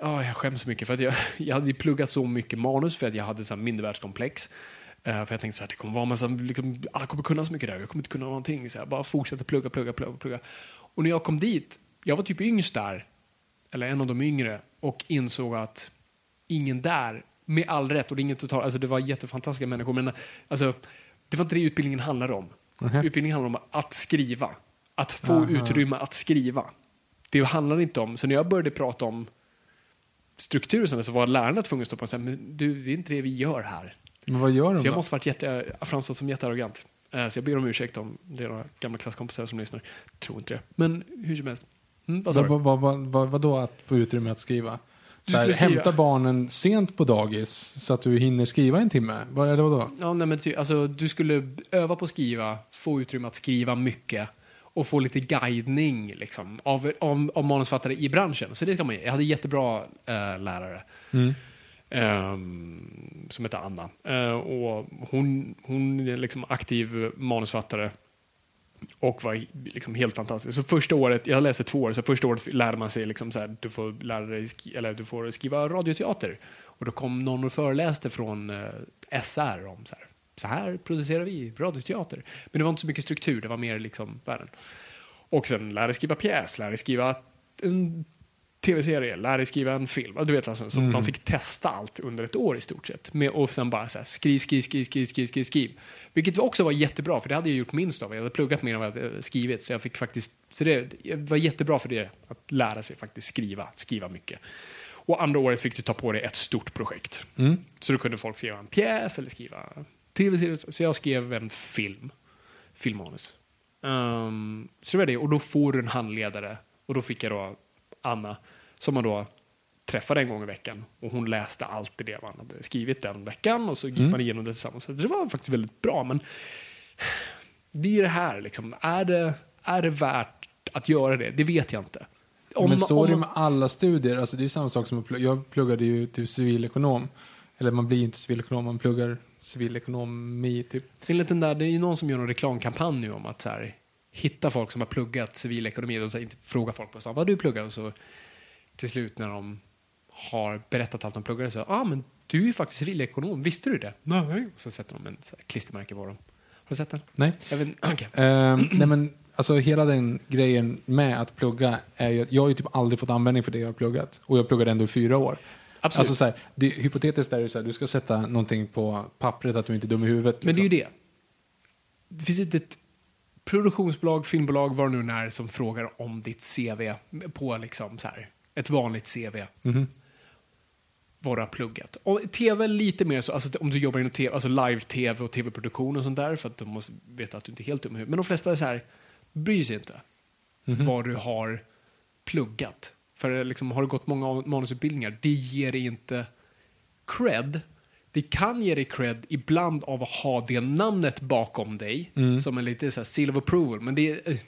oh, jag skäms så mycket för att jag, jag hade pluggat så mycket manus för att jag hade så här mindervärldskomplex. Uh, för jag tänkte så här, det kommer vara massa, liksom, alla kommer kunna så mycket där, jag kommer inte kunna någonting. Så här, bara fortsätta plugga, plugga, plugga, plugga. Och när jag kom dit, jag var typ yngst där, eller en av de yngre, och insåg att ingen där, med all rätt, och det är inget total, alltså det var jättefantastiska människor, men alltså, det var inte det utbildningen handlade om. Mhm. Utbildningen handlar om att skriva. Att få Aha. utrymme att skriva. Det handlar inte om, så när jag började prata om struktur och sånt, så var lärarna tvungna att stå på och säga, men du, det är inte det vi gör här. Men vad gör de Så jag då? måste varit jätte, framstått som jättearrogant. Eh, Så jag ber om ursäkt om det är några gamla klasskompisar som lyssnar. Tror inte det. Men hur som helst. Mm, vad vad, vad, vad, vad då att få utrymme att skriva? Så här, Hämta barnen sent på dagis så att du hinner skriva en timme? Vad är det då? Ja, nej, men ty, alltså, du skulle öva på att skriva, få utrymme att skriva mycket och få lite guidning liksom, av, av, av manusförfattare i branschen. Så det ska man ge. Jag hade jättebra eh, lärare. ehm, som heter Anna. Eh, och hon, hon är liksom aktiv manusfattare och var liksom helt fantastisk. Så första året, jag läste två år, så första året lärde man sig liksom så här, du får lära dig eller du får skriva radioteater. Och då kom någon och föreläste från eh, SR om så här, så här producerar vi radioteater. Men det var inte så mycket struktur, det var mer liksom världen. Och sen lärde jag skriva pjäs, lärde jag skriva en tv-serie, lärde skriva en film. Du vet, alltså, så de fick testa allt under ett år i stort sett. Med, och sen bara så här, skriv, skriv, skriv, skriv, skriv, skriv, skriv. Vilket också var jättebra, för det hade jag gjort minst av. Jag hade pluggat mer än vad jag hade skrivit. Så jag fick faktiskt, så det var jättebra för det, att lära sig faktiskt skriva, skriva mycket. Och andra året fick du ta på dig ett stort projekt. Så då kunde folk skriva en pjäs eller skriva tv-serie. Så jag skrev en film, filmmanus. Um, så det var det. Och då får du en handledare. Och då fick jag då Anna, som man då träffade en gång i veckan. Och hon läste allt det man hade skrivit den veckan. Och så gick man igenom det tillsammans. Så det var faktiskt väldigt bra. Men det är det här, liksom. Är det, är det värt att göra det? Det vet jag inte. Men så är det om- med alla studier. Alltså, det är samma sak som att plugga. Jag pluggade ju till civilekonom. Eller man blir ju inte civilekonom, man pluggar civilekonomi typ. Enligt den där, det är ju någon som gör en reklamkampanj nu om att så här, hitta folk som har pluggat civilekonomi och så här, inte fråga folk på stan vad du pluggar och så till slut när de har berättat allt de pluggar så ja ah, men du är faktiskt civilekonom, visste du det? Nej. Och så sätter de en så här, klistermärke på dem. Har du sett den? Nej. Vet, okej. Ehm, nej men, alltså hela den grejen med att plugga är ju att jag har ju typ aldrig fått användning för det jag har pluggat. Och jag pluggade ändå i fyra år. Absolut. Alltså så här, det, hypotetiskt är det så här, du ska sätta någonting på pappret att du inte är dum i huvudet. Men det är ju liksom. det. Det finns inte ett produktionsbolag, filmbolag, vad det nu är, som frågar om ditt CV på liksom så här, ett vanligt CV. Du har pluggat. Och tv lite mer så, alltså om du jobbar inom tv, alltså live-tv och tv-produktion och sånt där, för att de måste veta att du inte är helt dum i huvudet. Men de flesta är så här, bryr sig inte vad du har pluggat. För liksom, har du gått många manusutbildningar, det ger dig inte cred. Det kan ge dig cred ibland av att ha det namnet bakom dig, som en lite så här seal of approval, men det är, eh,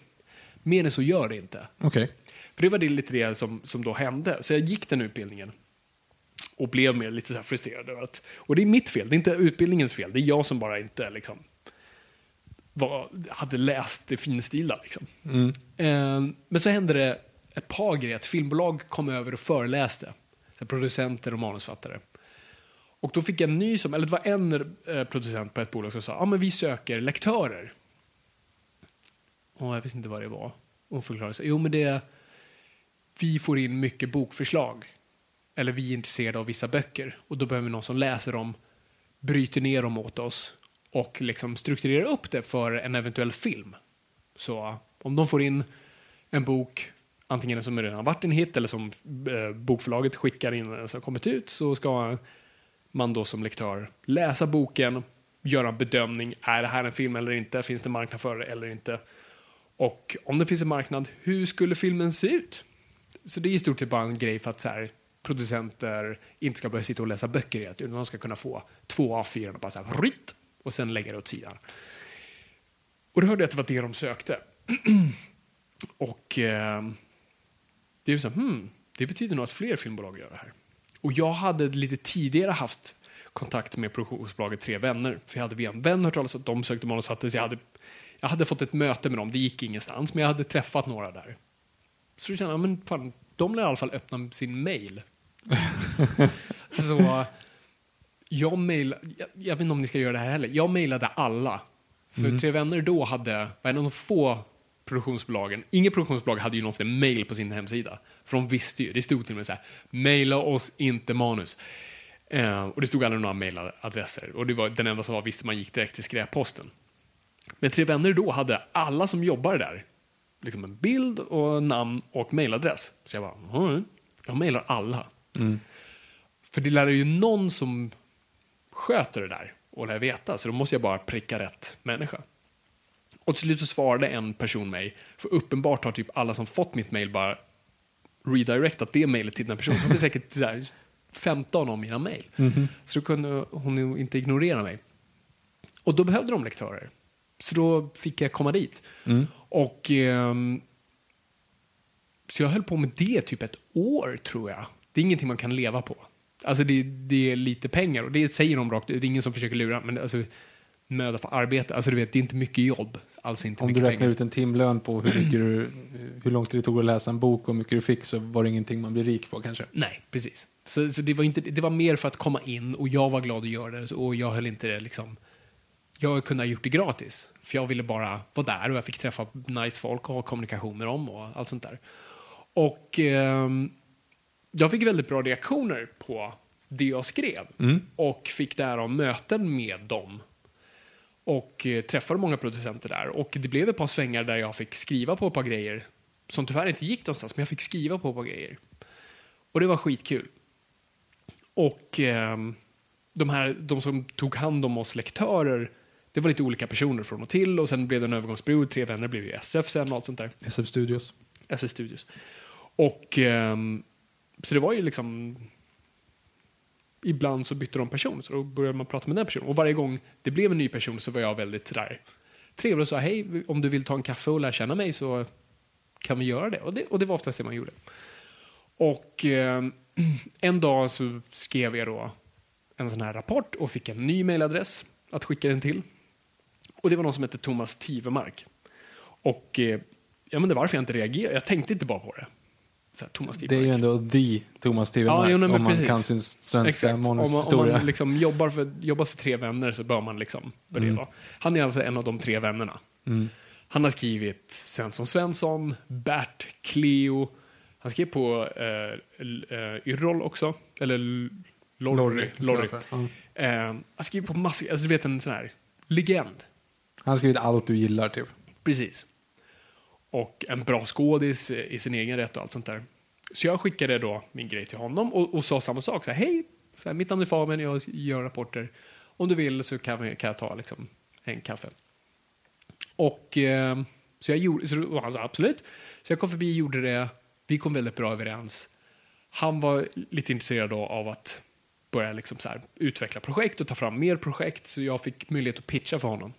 mer än så gör det inte. Okej. För det var det lite det som, som då hände. Så jag gick den utbildningen och blev mer lite så här frustrerad över att, och det är mitt fel, det är inte utbildningens fel, det är jag som bara inte liksom var, hade läst det finstilda. Liksom. Eh, men så hände det ett par grejer, att filmbolag kom över och föreläste, så producenter och manusfattare. Och då fick jag en ny, som, eller det var en eh, producent på ett bolag som sa, ja men vi söker lektörer. Och jag visste inte vad det var. Och hon förklarade sig. Jo, men det vi får in mycket bokförslag. Eller vi är intresserade av vissa böcker. Och då behöver vi någon som läser dem, bryter ner dem åt oss och liksom strukturerar upp det för en eventuell film. Så om de får in en bok, antingen som redan har varit en hit eller som eh, bokförlaget skickar in den som har kommit ut, så ska man då som lektör läsa boken, göra en bedömning. Är det här en film eller inte? Finns det marknad för det eller inte? Och om det finns en marknad, hur skulle filmen se ut? Så det är i stort sett bara en grej för att så här, producenter inte ska behöva sitta och läsa böcker i det, utan de ska kunna få två A4 och bara så här, och sen lägga det åt sidan. Och då hörde jag att det var det de sökte. och eh, det är så här, hmm, det betyder nog att fler filmbolag gör det här. Och jag hade lite tidigare haft kontakt med produktionsbolaget Tre Vänner. För jag hade via en vän hört talas att de sökte manus. Jag hade, jag hade fått ett möte med dem, det gick ingenstans, men jag hade träffat några där. Så jag kände, men fan, de lär i alla fall öppna sin mail. så jag mail, jag, jag, vet inte om ni ska göra det här heller, jag mejlade alla. För mm. Tre Vänner då hade, var en av de få produktionsbolagen, inget produktionsbolag hade ju någonsin mail på sin hemsida. För de visste ju, det stod till och med så här, maila oss inte manus. Eh, och det stod aldrig några mailadresser. Och det var den enda som var visste man gick direkt till skräpposten. Men Tre Vänner då hade alla som jobbade där liksom en bild och namn och mailadress. Så jag bara, mm, jag mailar alla. Mm. För det lär ju någon som sköter det där och lär veta, så då måste jag bara pricka rätt människa. Och till slut så svarade en person mig, för uppenbart har typ alla som fått mitt mail bara redirectat det mailet till den personen. Så det säkert så här, 15 av mina mejl. Mm. Så då kunde hon inte ignorera mig. Och då behövde de lektörer. Så då fick jag komma dit. Mm. Och eh, Så jag höll på med det typ ett år, tror jag. Det är ingenting man kan leva på. Alltså det, det är lite pengar och det säger de rakt Det är ingen som försöker lura. Men alltså, möda för arbete. Alltså du vet, det är inte mycket jobb. Alltså inte Om mycket du räknar pengar. ut en timlön på hur, mycket du, hur långt det tog att läsa en bok och hur mycket du fick så var det ingenting man blir rik på kanske. Nej, precis. Så, så det, var inte, det var mer för att komma in och jag var glad att göra det och jag höll inte det liksom... Jag kunde ha gjort det gratis. För jag ville bara vara där och jag fick träffa nice folk och ha kommunikation med dem och allt sånt där. Och eh, jag fick väldigt bra reaktioner på det jag skrev. Mm. Och fick därav möten med dem och eh, träffade många producenter där. Och det blev ett par svängar där jag fick skriva på ett par grejer som tyvärr inte gick någonstans, men jag fick skriva på ett par grejer. Och det var skitkul. Och eh, de, här, de som tog hand om oss lektörer, det var lite olika personer från och till och sen blev det en övergångsperiod. Tre vänner blev ju SF sen och allt sånt där. SF Studios. SF Studios. Och eh, så det var ju liksom ibland så bytte de person, så då började man prata med den personen. Och varje gång det blev en ny person så var jag väldigt sådär trevlig och sa hej, om du vill ta en kaffe och lära känna mig så kan vi göra det. Och det, och det var oftast det man gjorde. Och eh, en dag så skrev jag då en sån här rapport och fick en ny mailadress att skicka den till. Och det var någon som hette Thomas Tivemark. Och eh, jag inte varför jag inte reagerade, jag tänkte inte bara på det. Här, det är ju ändå the Thomas Tivemark ja, om man kan sin svenska manushistoria. Om man liksom jobbar, för, jobbar för tre vänner så bör man liksom mm. Han är alltså en av de tre vännerna. Mm. Han har skrivit Svensson Svensson, Bert, Cleo. Han skrev på uh, uh, Yrrol också. Eller Lorry. Lorry. Mm. Uh, han skriver på massor, alltså du vet en sån här legend. Han har skrivit allt du gillar typ. Precis och en bra skådis i sin egen rätt och allt sånt där. Så jag skickade då min grej till honom och, och sa samma sak. Så här, Hej, så här, mitt namn är Fabian, jag gör rapporter. Om du vill så kan, vi, kan jag ta liksom, en kaffe. Och eh, så jag gjorde, så han sa absolut. Så jag kom förbi och gjorde det. Vi kom väldigt bra överens. Han var lite intresserad då av att börja liksom så här, utveckla projekt och ta fram mer projekt. Så jag fick möjlighet att pitcha för honom.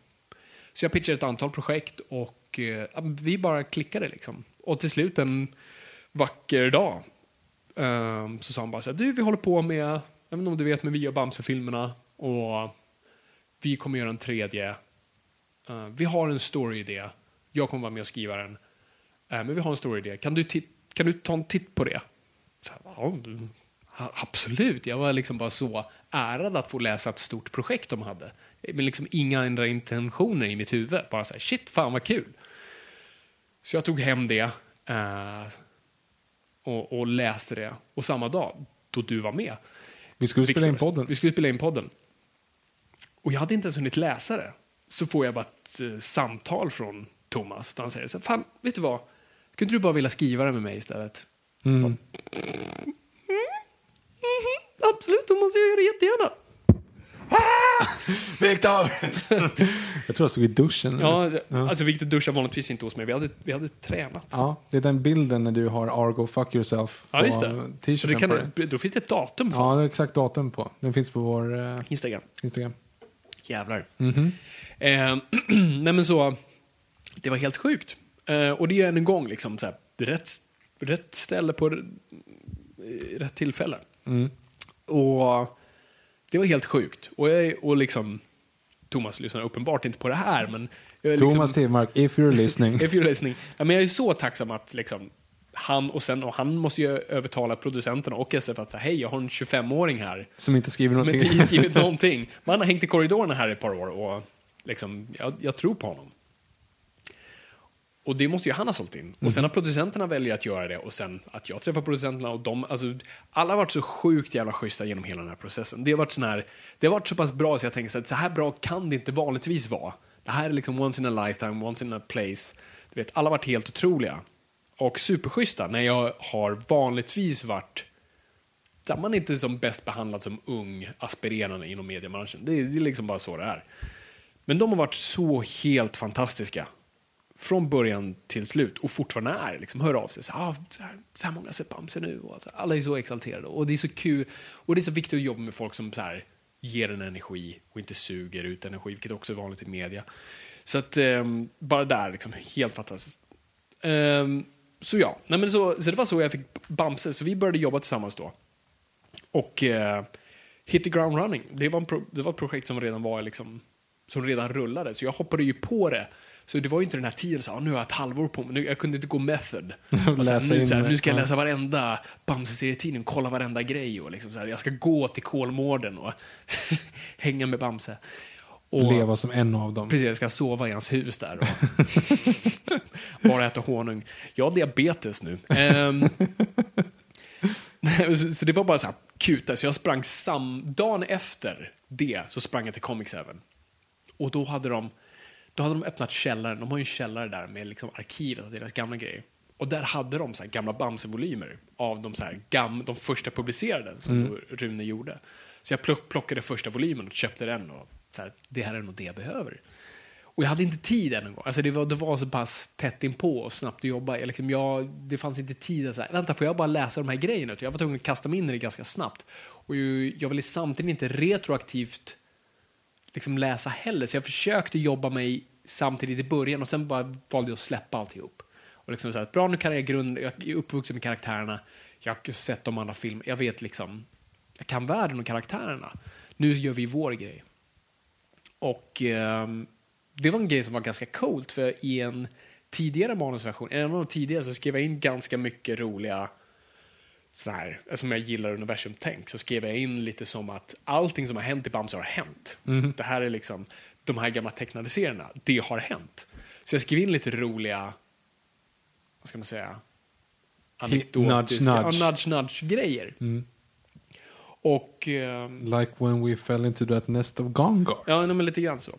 Så jag pitchade ett antal projekt och eh, vi bara klickade liksom. Och till slut en vacker dag eh, så sa han bara så här, du vi håller på med, jag vet inte om du vet, men vi gör Bamse-filmerna och vi kommer göra en tredje. Eh, vi har en story-idé. Jag kommer vara med och skriva den. Eh, men vi har en story-idé. Kan du, kan du ta en titt på det? Så, ja, absolut. Jag var liksom bara så ärad att få läsa ett stort projekt de hade. Men liksom inga andra intentioner i mitt huvud. Bara så här, shit, fan vad kul. Så jag tog hem det eh, och, och läste det. Och samma dag, då du var med, Vi skulle spela in podden. Vi skulle spela in podden. Och jag hade inte ens hunnit läsa det. Så får jag bara ett eh, samtal från Thomas. Han säger så här, fan, vet du vad? Skulle inte du bara vilja skriva det med mig istället? Mm. Absolut, Thomas, jag gör det jättegärna. Viktor! jag tror jag stod i duschen. Ja, alltså Victor duschar vanligtvis inte hos mig. Vi hade, vi hade tränat. Ja, det är den bilden när du har Argo Fuck Yourself på Ja, just det. Så det t-shirten kan, då finns det ett datum på Ja, det är exakt datum på. Den finns på vår eh, Instagram. Instagram. Jävlar. Mhm. Eh, nej men så, det var helt sjukt. Eh, och det är än en gång liksom så här, rätt, rätt ställe på rätt tillfälle. Mm. Och det var helt sjukt. Och, jag, och liksom, Thomas lyssnar uppenbart inte på det här, men jag är liksom, Thomas Tidmark, if you're listening. If you're listening. Ja, men jag är så tacksam att liksom, han och sen och han måste ju övertala producenterna och SF att säga hej, jag har en 25-åring här som inte skriver som någonting. inte skrivit någonting. Man har hängt i korridorerna här i ett par år och liksom, jag, jag tror på honom. Och det måste ju han ha sålt in. Och sen att producenterna väljer att göra det och sen att jag träffar producenterna och de, alltså alla har varit så sjukt jävla schyssta genom hela den här processen. Det har varit sån här, det har varit så pass bra så jag tänker så att så här bra kan det inte vanligtvis vara. Det här är liksom once in a lifetime, once in a place. Du vet, alla har varit helt otroliga. Och superschyssta när jag har vanligtvis varit där man inte är som bäst behandlad som ung aspirerande inom mediebranschen. Det är, det är liksom bara så det är. Men de har varit så helt fantastiska. Från början till slut och fortfarande är. Liksom, hör av sig. Så, ah, så, här, så här många har sett Bamse nu. Och, alltså, alla är så exalterade. Och det är så kul. Och det är så viktigt att jobba med folk som så här, ger en energi och inte suger ut energi, vilket också är vanligt i media. Så att eh, bara där, liksom, helt fantastiskt. Eh, så ja, Nej, men så, så det var så jag fick Bamse. Så vi började jobba tillsammans då. Och eh, Hit the ground running, det var, en pro, det var ett projekt som redan var liksom, som redan rullade. Så jag hoppade ju på det. Så det var ju inte den här tiden, så, ah, nu har jag ett halvår på mig, nu, jag kunde inte gå method. Och Läsa nu, så här, nu ska jag ja. läsa varenda Bamse-serietidning, kolla varenda grej och liksom, så här, jag ska gå till Kolmården och hänga med Bamse. Och, Leva som en av dem. Precis, jag ska sova i hans hus där och bara äta honung. Jag har diabetes nu. Ehm, så, så det var bara så här kuta, så jag sprang sam... Dagen efter det så sprang jag till Comics även. Och då hade de, då hade de öppnat källaren, de har ju en källare där med liksom arkivet av deras gamla grejer. Och där hade de så här gamla Bamse-volymer av de, så här gam, de första publicerade som då Rune gjorde. Så jag plock, plockade första volymen och köpte den och så här, det här är nog det jag behöver. Och jag hade inte tid än en gång. Alltså det, var, det var så pass tätt inpå och snabbt att jobba. Jag, liksom, jag, det fanns inte tid att säga, vänta får jag bara läsa de här grejerna? Jag var tvungen att kasta mig in i det ganska snabbt. Och ju, jag ville samtidigt inte retroaktivt liksom läsa heller. Så jag försökte jobba mig samtidigt i början och sen bara valde jag att släppa alltihop. Och liksom så här, bra nu kan jag grund, jag är uppvuxen med karaktärerna, jag har sett de andra filmerna, jag vet liksom, jag kan världen och karaktärerna. Nu gör vi vår grej. Och ehm, det var en grej som var ganska coolt för i en tidigare manusversion, en av de tidigare så skrev jag in ganska mycket roliga sådana här, som jag gillar universum-tänk, så skrev jag in lite som att allting som har hänt i Bamse har hänt. Det här är liksom, de här gamla tecknade serierna, det har hänt. Så jag skrev in lite roliga, vad ska man säga, anekdotiska, nudge, nudge. Ja, nudge, grejer. Och ehm, Like when we fell into that nest of gongars. Ja, men lite grann så.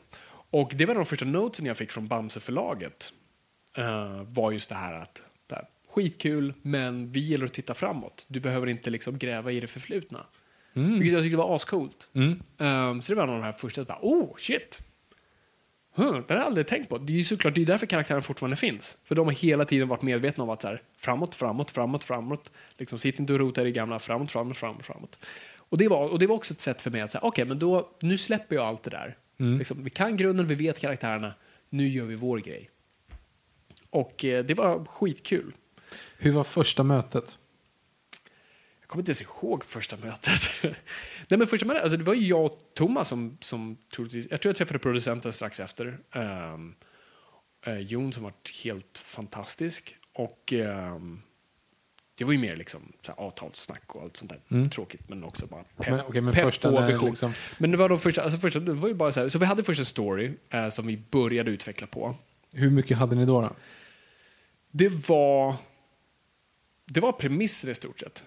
Och det var de första notesen jag fick från Bamse-förlaget. Uh, var just det här att skitkul, men vi gillar att titta framåt. Du behöver inte liksom gräva i det förflutna. Vilket jag tyckte var ascoolt. Um, så det var en av de här första, bara, oh shit. Huh, det har jag aldrig tänkt på. Det är ju såklart det är därför karaktären fortfarande finns. För de har hela tiden varit medvetna om att så här, framåt, framåt, framåt, framåt. Liksom, sitt inte och rota i det gamla, framåt, framåt, framåt, framåt. Och det, var, och det var också ett sätt för mig att säga, okej, men då, nu släpper jag allt det där. Liksom, vi kan grunden, vi vet karaktärerna, nu gör vi vår grej. Och eh, det var skitkul. Hur var första mötet? Jag kommer inte ens ihåg första mötet. Nej, men första mötet, alltså det var ju jag och Thomas som, som troligtvis, jag tror jag träffade producenten strax efter. Um, uh, Jon som var helt fantastisk. Och ehm, det var ju mer liksom så här, avtalssnack och allt sånt där tråkigt men också bara pepp, Men, okej, men pepp första och vision. liksom- Men det var då första, alltså första, det var ju bara så här, så vi hade första story eh, som vi började utveckla på. Hur mycket hade ni då? då? Det var, det var premisser i stort sett.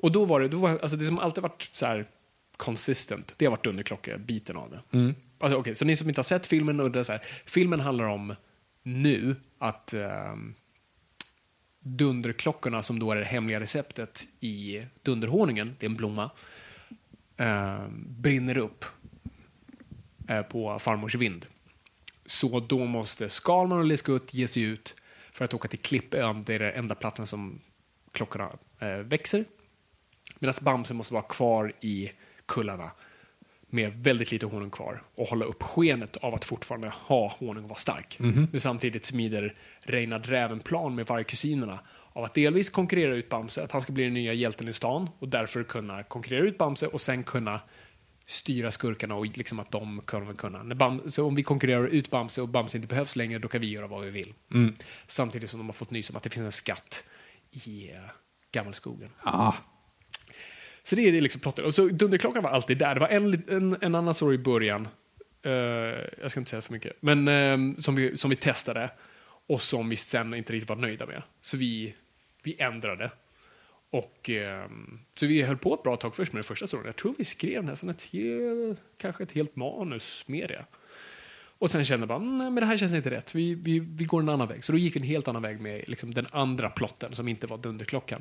Och då var det, då var, alltså det som alltid varit så här consistent, det har varit underklocka-biten av det. Alltså, okay, så ni som inte har sett filmen, och det är så här, filmen handlar om nu att ehm, dunderklockorna som då är det hemliga receptet i dunderhonungen, det är en blomma, eh, brinner upp eh, på farmors vind. Så då måste Skalman och Liskutt ge sig ut för att åka till Klippön, det är den enda platsen som klockorna eh, växer. Medan Bamse måste vara kvar i kullarna med väldigt lite honung kvar och hålla upp skenet av att fortfarande ha honung och vara stark. Men samtidigt smider Reinhard Räven plan med vargkusinerna av att delvis konkurrera ut Bamse, att han ska bli den nya hjälten i stan och därför kunna konkurrera ut Bamse och sen kunna styra skurkarna och liksom att de kommer kunna. När Bam, så om vi konkurrerar ut Bamse och Bamse inte behövs längre, då kan vi göra vad vi vill. Samtidigt som de har fått nys om att det finns en skatt i uh, Gammelskogen. Ah. Så det är liksom plotten. Och så Dunderklockan var alltid där. Det var en, en, en annan story i början. Eh, jag ska inte säga för mycket. Men eh, som, vi, som vi testade. Och som vi sen inte riktigt var nöjda med. Så vi, vi ändrade. Och, eh, så vi höll på ett bra tag först med den första storyn. Jag tror vi skrev nästan ett helt, kanske ett helt manus med det. Och sen kände jag bara, nej men det här känns inte rätt. Vi, vi, vi går en annan väg. Så då gick vi en helt annan väg med liksom, den andra plotten som inte var Dunderklockan.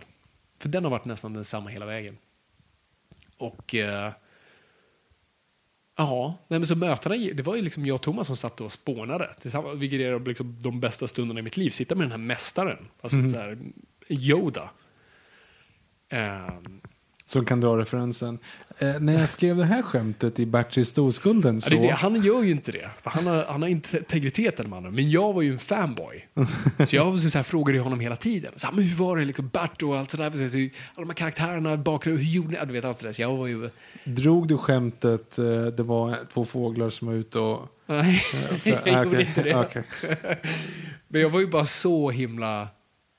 För den har varit nästan densamma hela vägen. Och... Eh, ja, nej, men så mötena, det var ju liksom jag och Thomas som satt och spånade. Tillsammans, vilket är liksom de bästa stunderna i mitt liv. Sitta med den här mästaren. Alltså så här, Yoda. Ehm, Som kan dra referensen. Eh, när jag skrev det här skämtet i Bert i Storskulden ja, så... det, är det, han gör ju inte det. För han, har, han har inte integritet den mannen. Men jag var ju en fanboy. så jag så här, frågade honom hela tiden. Så här, men hur var det liksom Bert och allt sådär. Så, alla de här karaktärerna, bakgrund, hur gjorde ni? Ja, Du vet allt det där. Så jag var ju... Drog du skämtet, eh, det var två fåglar som var ute och... Nej, jag Ah, gjorde inte det. Men jag var ju bara så himla...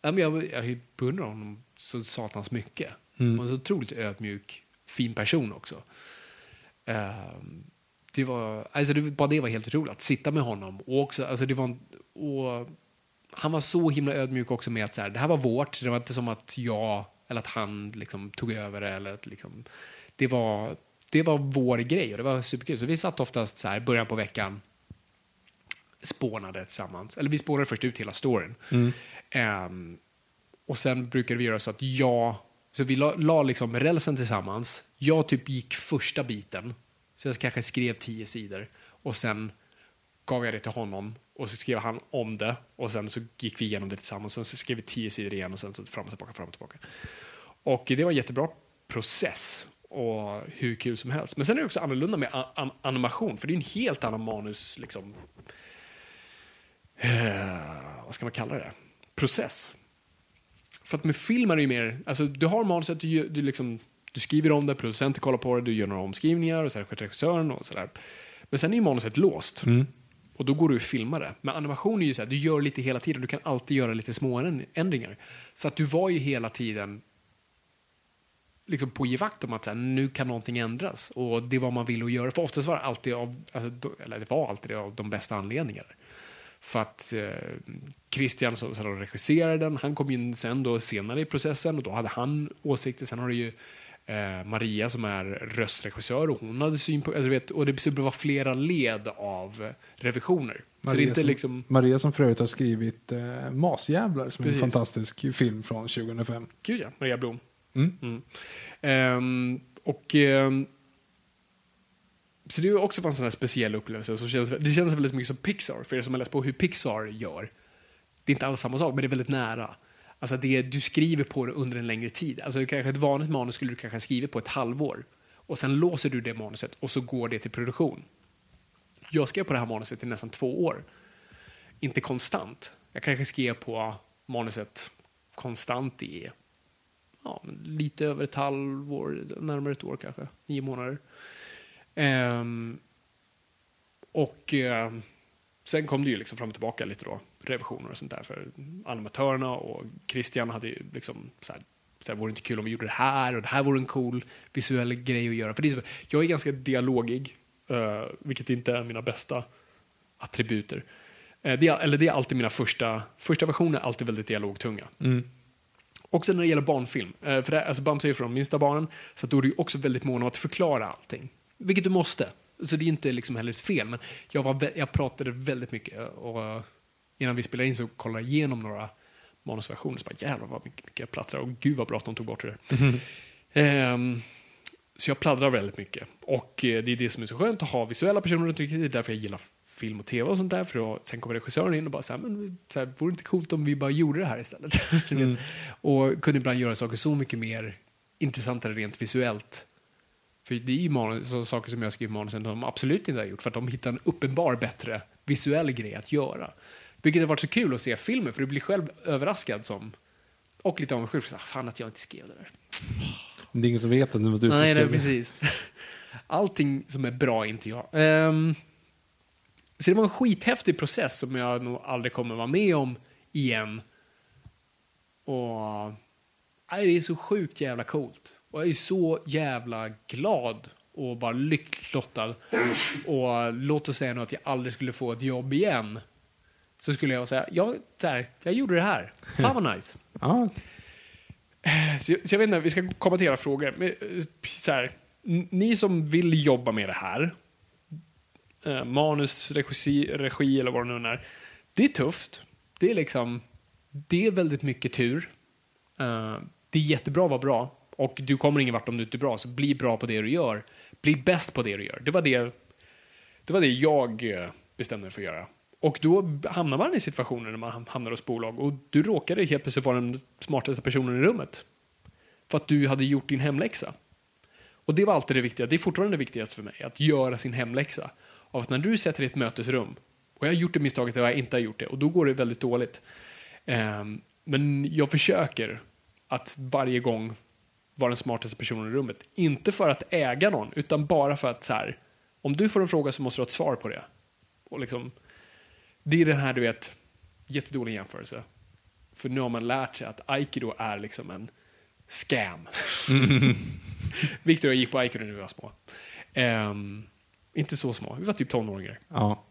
Ja, men jag, jag beundrar honom så satans mycket. Han var en så otroligt ödmjuk, fin person också. Ehm, det var, alltså det, bara det var helt otroligt, att sitta med honom. Och också, alltså det var, en- och han var så himla ödmjuk också med att så här, det här var vårt, det var inte som att jag eller att han liksom tog över det. Eller att liksom, det, var, det var vår grej och det var superkul. Så vi satt oftast så här, början på veckan, spånade tillsammans. Eller vi spånade först ut hela storyn. Ehm, och sen brukade vi göra så att jag, så vi la, la liksom rälsen tillsammans. Jag typ gick första biten, så jag kanske skrev tio sidor. Och sen gav jag det till honom och så skrev han om det. Och sen så gick vi igenom det tillsammans. Sen så skrev vi tio sidor igen och sen så fram och tillbaka, fram och tillbaka. Och det var en jättebra process och hur kul som helst. Men sen är det också annorlunda med animation, för det är en helt annan manus, liksom, eh, vad ska man kalla det? Process. För att med film är det ju mer, alltså du har manuset, du, du, liksom, du skriver om det, producenten kollar på det, du gör några omskrivningar och så sköter regissören och sådär. Men sen är ju manuset låst. Och då går du och filmar det. Men animation är ju så här, du gör lite hela tiden, du kan alltid göra lite små änd- ändringar. Så att du var ju hela tiden liksom på givakt om att så här, nu kan någonting ändras. Och det var man ville göra. För oftast var det alltid av, alltså, eller det var alltid av de bästa anledningar. För att eh, Christian som, som regisserade den, han kom in sen då senare i processen och då hade han åsikter. Sen har du ju eh, Maria som är röstregissör och hon hade synpunkter. Alltså, vet, och det det var flera led av revisioner. det är Maria, som, liksom... Maria som för övrigt har skrivit eh, Masjävlar som är Precis. en fantastisk film från 2005. Gud ja, Maria Blom. Mm. Mm. Ehm, och... ehm, så det är också en sån här speciell upplevelse. Som känns, det känns väldigt mycket som Pixar, för er som har läst på hur Pixar gör. Det är inte alls samma sak, men det är väldigt nära. Alltså det, du skriver på det under en längre tid. Alltså kanske ett vanligt manus skulle du kanske skriva på ett halvår. Och sen låser du det manuset och så går det till produktion. Jag skrev på det här manuset i nästan två år. Inte konstant. Jag kanske skrev på manuset konstant i ja, lite över ett halvår, närmare ett år kanske, nio månader. Ehm, och ehm, sen kom det ju liksom fram och tillbaka lite då, revisioner och sånt där för animatörerna och Christian hade ju liksom så här, så här, vore det inte kul om vi gjorde det här och det här vore en cool visuell grej att göra. För det är så, jag är ganska dialogig, eh, vilket inte är mina bästa attributer. Eh, det är, eller det är alltid mina första, första versioner, alltid väldigt dialogtunga. Också när det gäller barnfilm. Eh, För det, alltså Bamse är från de minsta barnen, så då är du också väldigt mån om att förklara allting. Vilket du måste. Så det är inte liksom heller ett fel, men jag, var, jag pratade väldigt mycket. Och eh, innan vi spelade in så kollade jag igenom några manusversioner. Så bara, jävlar vad mycket, jag plattrar. Och gud vad bra att de tog bort det. Ehm, så jag pladdrar väldigt mycket. Och eh, det är det som är så skönt att ha visuella personer runt omkring. Det är därför jag gillar film och tv och sånt där. För då, sen kommer regissören in och bara så här, men så här, vore det inte coolt om vi bara gjorde det här istället? Vet. Och kunde ibland göra saker så mycket mer intressantare rent visuellt. För det är ju manus, så saker som jag skriver manusen de absolut inte har gjort. För att de hittar en uppenbar bättre visuell grej att göra. Vilket har varit så kul att se filmen, för du blir själv överraskad som och lite avundsjuk. Fan att jag inte skrev det där. Det är ingen som vet att det var du som Nej, skrev det. precis. Allting som är bra är inte jag. Ehm, så det var en skithäftig process som jag nog aldrig kommer vara med om igen. Och nej, det är så sjukt jävla coolt. Och jag är så jävla glad och bara lyckligt lottad. Och låt oss säga nu att jag aldrig skulle få ett jobb igen. Så skulle jag säga, ja, så här, jag gjorde det här. Fan vad nice. Ja, Så jag, så jag vet inte, vi ska komma till era frågor. Men, eh, så här, ni som vill jobba med det här, eh, manus, regi, regi eller vad det nu är. Det är tufft. Det är liksom, det är väldigt mycket tur. Eh, det är jättebra att vara bra. Och du kommer ingen vart om du inte är bra, så bli bra på det du gör. Bli bäst på det du gör. Det var det, det, var det jag eh, bestämde mig för att göra. Och då hamnar man i situationer när man hamnar hos bolag och du råkade helt plötsligt vara den smartaste personen i rummet. För att du hade gjort din hemläxa. Och det var alltid det viktiga. Det är fortfarande det viktigaste för mig, att göra sin hemläxa. Av att när du sätter dig i ett mötesrum, och jag har gjort det misstaget att jag inte har gjort det, och då går det väldigt dåligt. Ehm, men jag försöker att varje gång vara den smartaste personen i rummet. Inte för att äga någon, utan bara för att så här, om du får en fråga så måste du ha ett svar på det. Och liksom, det är den här, du vet, jättedålig jämförelse. För nu har man lärt sig att aikido är liksom en scam. Victor och jag gick på aikido när vi var små. Ehm, inte så små, vi var typ tonåringar. ja.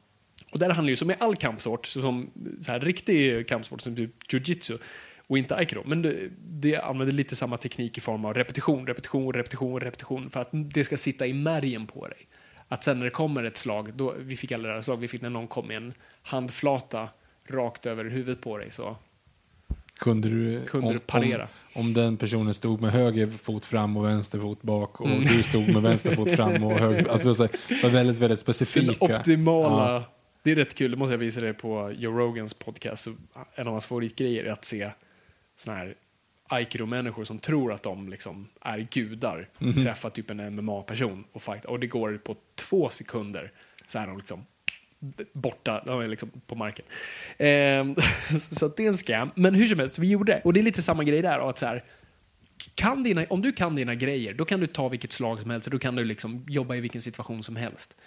Och där handlar ju som med all kampsport, som så här, riktig kampsport som typ jujitsu och inte aikido. Men det, det använder lite samma teknik i form av repetition, repetition, repetition, repetition för att det ska sitta i märgen på dig. Att sen när det kommer ett slag, då, vi fick här slag, vi fick när någon kom med en handflata rakt över huvudet på dig. Så Kunde du, Kunde du parera? Om, om den personen stod med höger fot fram och vänster fot bak och du stod med vänster fot fram och höger Alltså var väldigt, väldigt den specifika. optimala, Ja. det är rätt kul, det måste jag visa dig på Joe Rogans podcast. En av hans favoritgrejer är att se såna här aikido-människor som tror att de liksom är gudar träffa typ en MMA-person och fight. Och det går på två sekunder så är de liksom borta, de är liksom på marken. Ehm, så det är en scam. Men hur som helst, vi gjorde det. Och det är lite samma grej där. Att så här, kan dina, om du kan dina grejer, då kan du ta vilket slag som helst och då kan du liksom jobba i vilken situation som helst.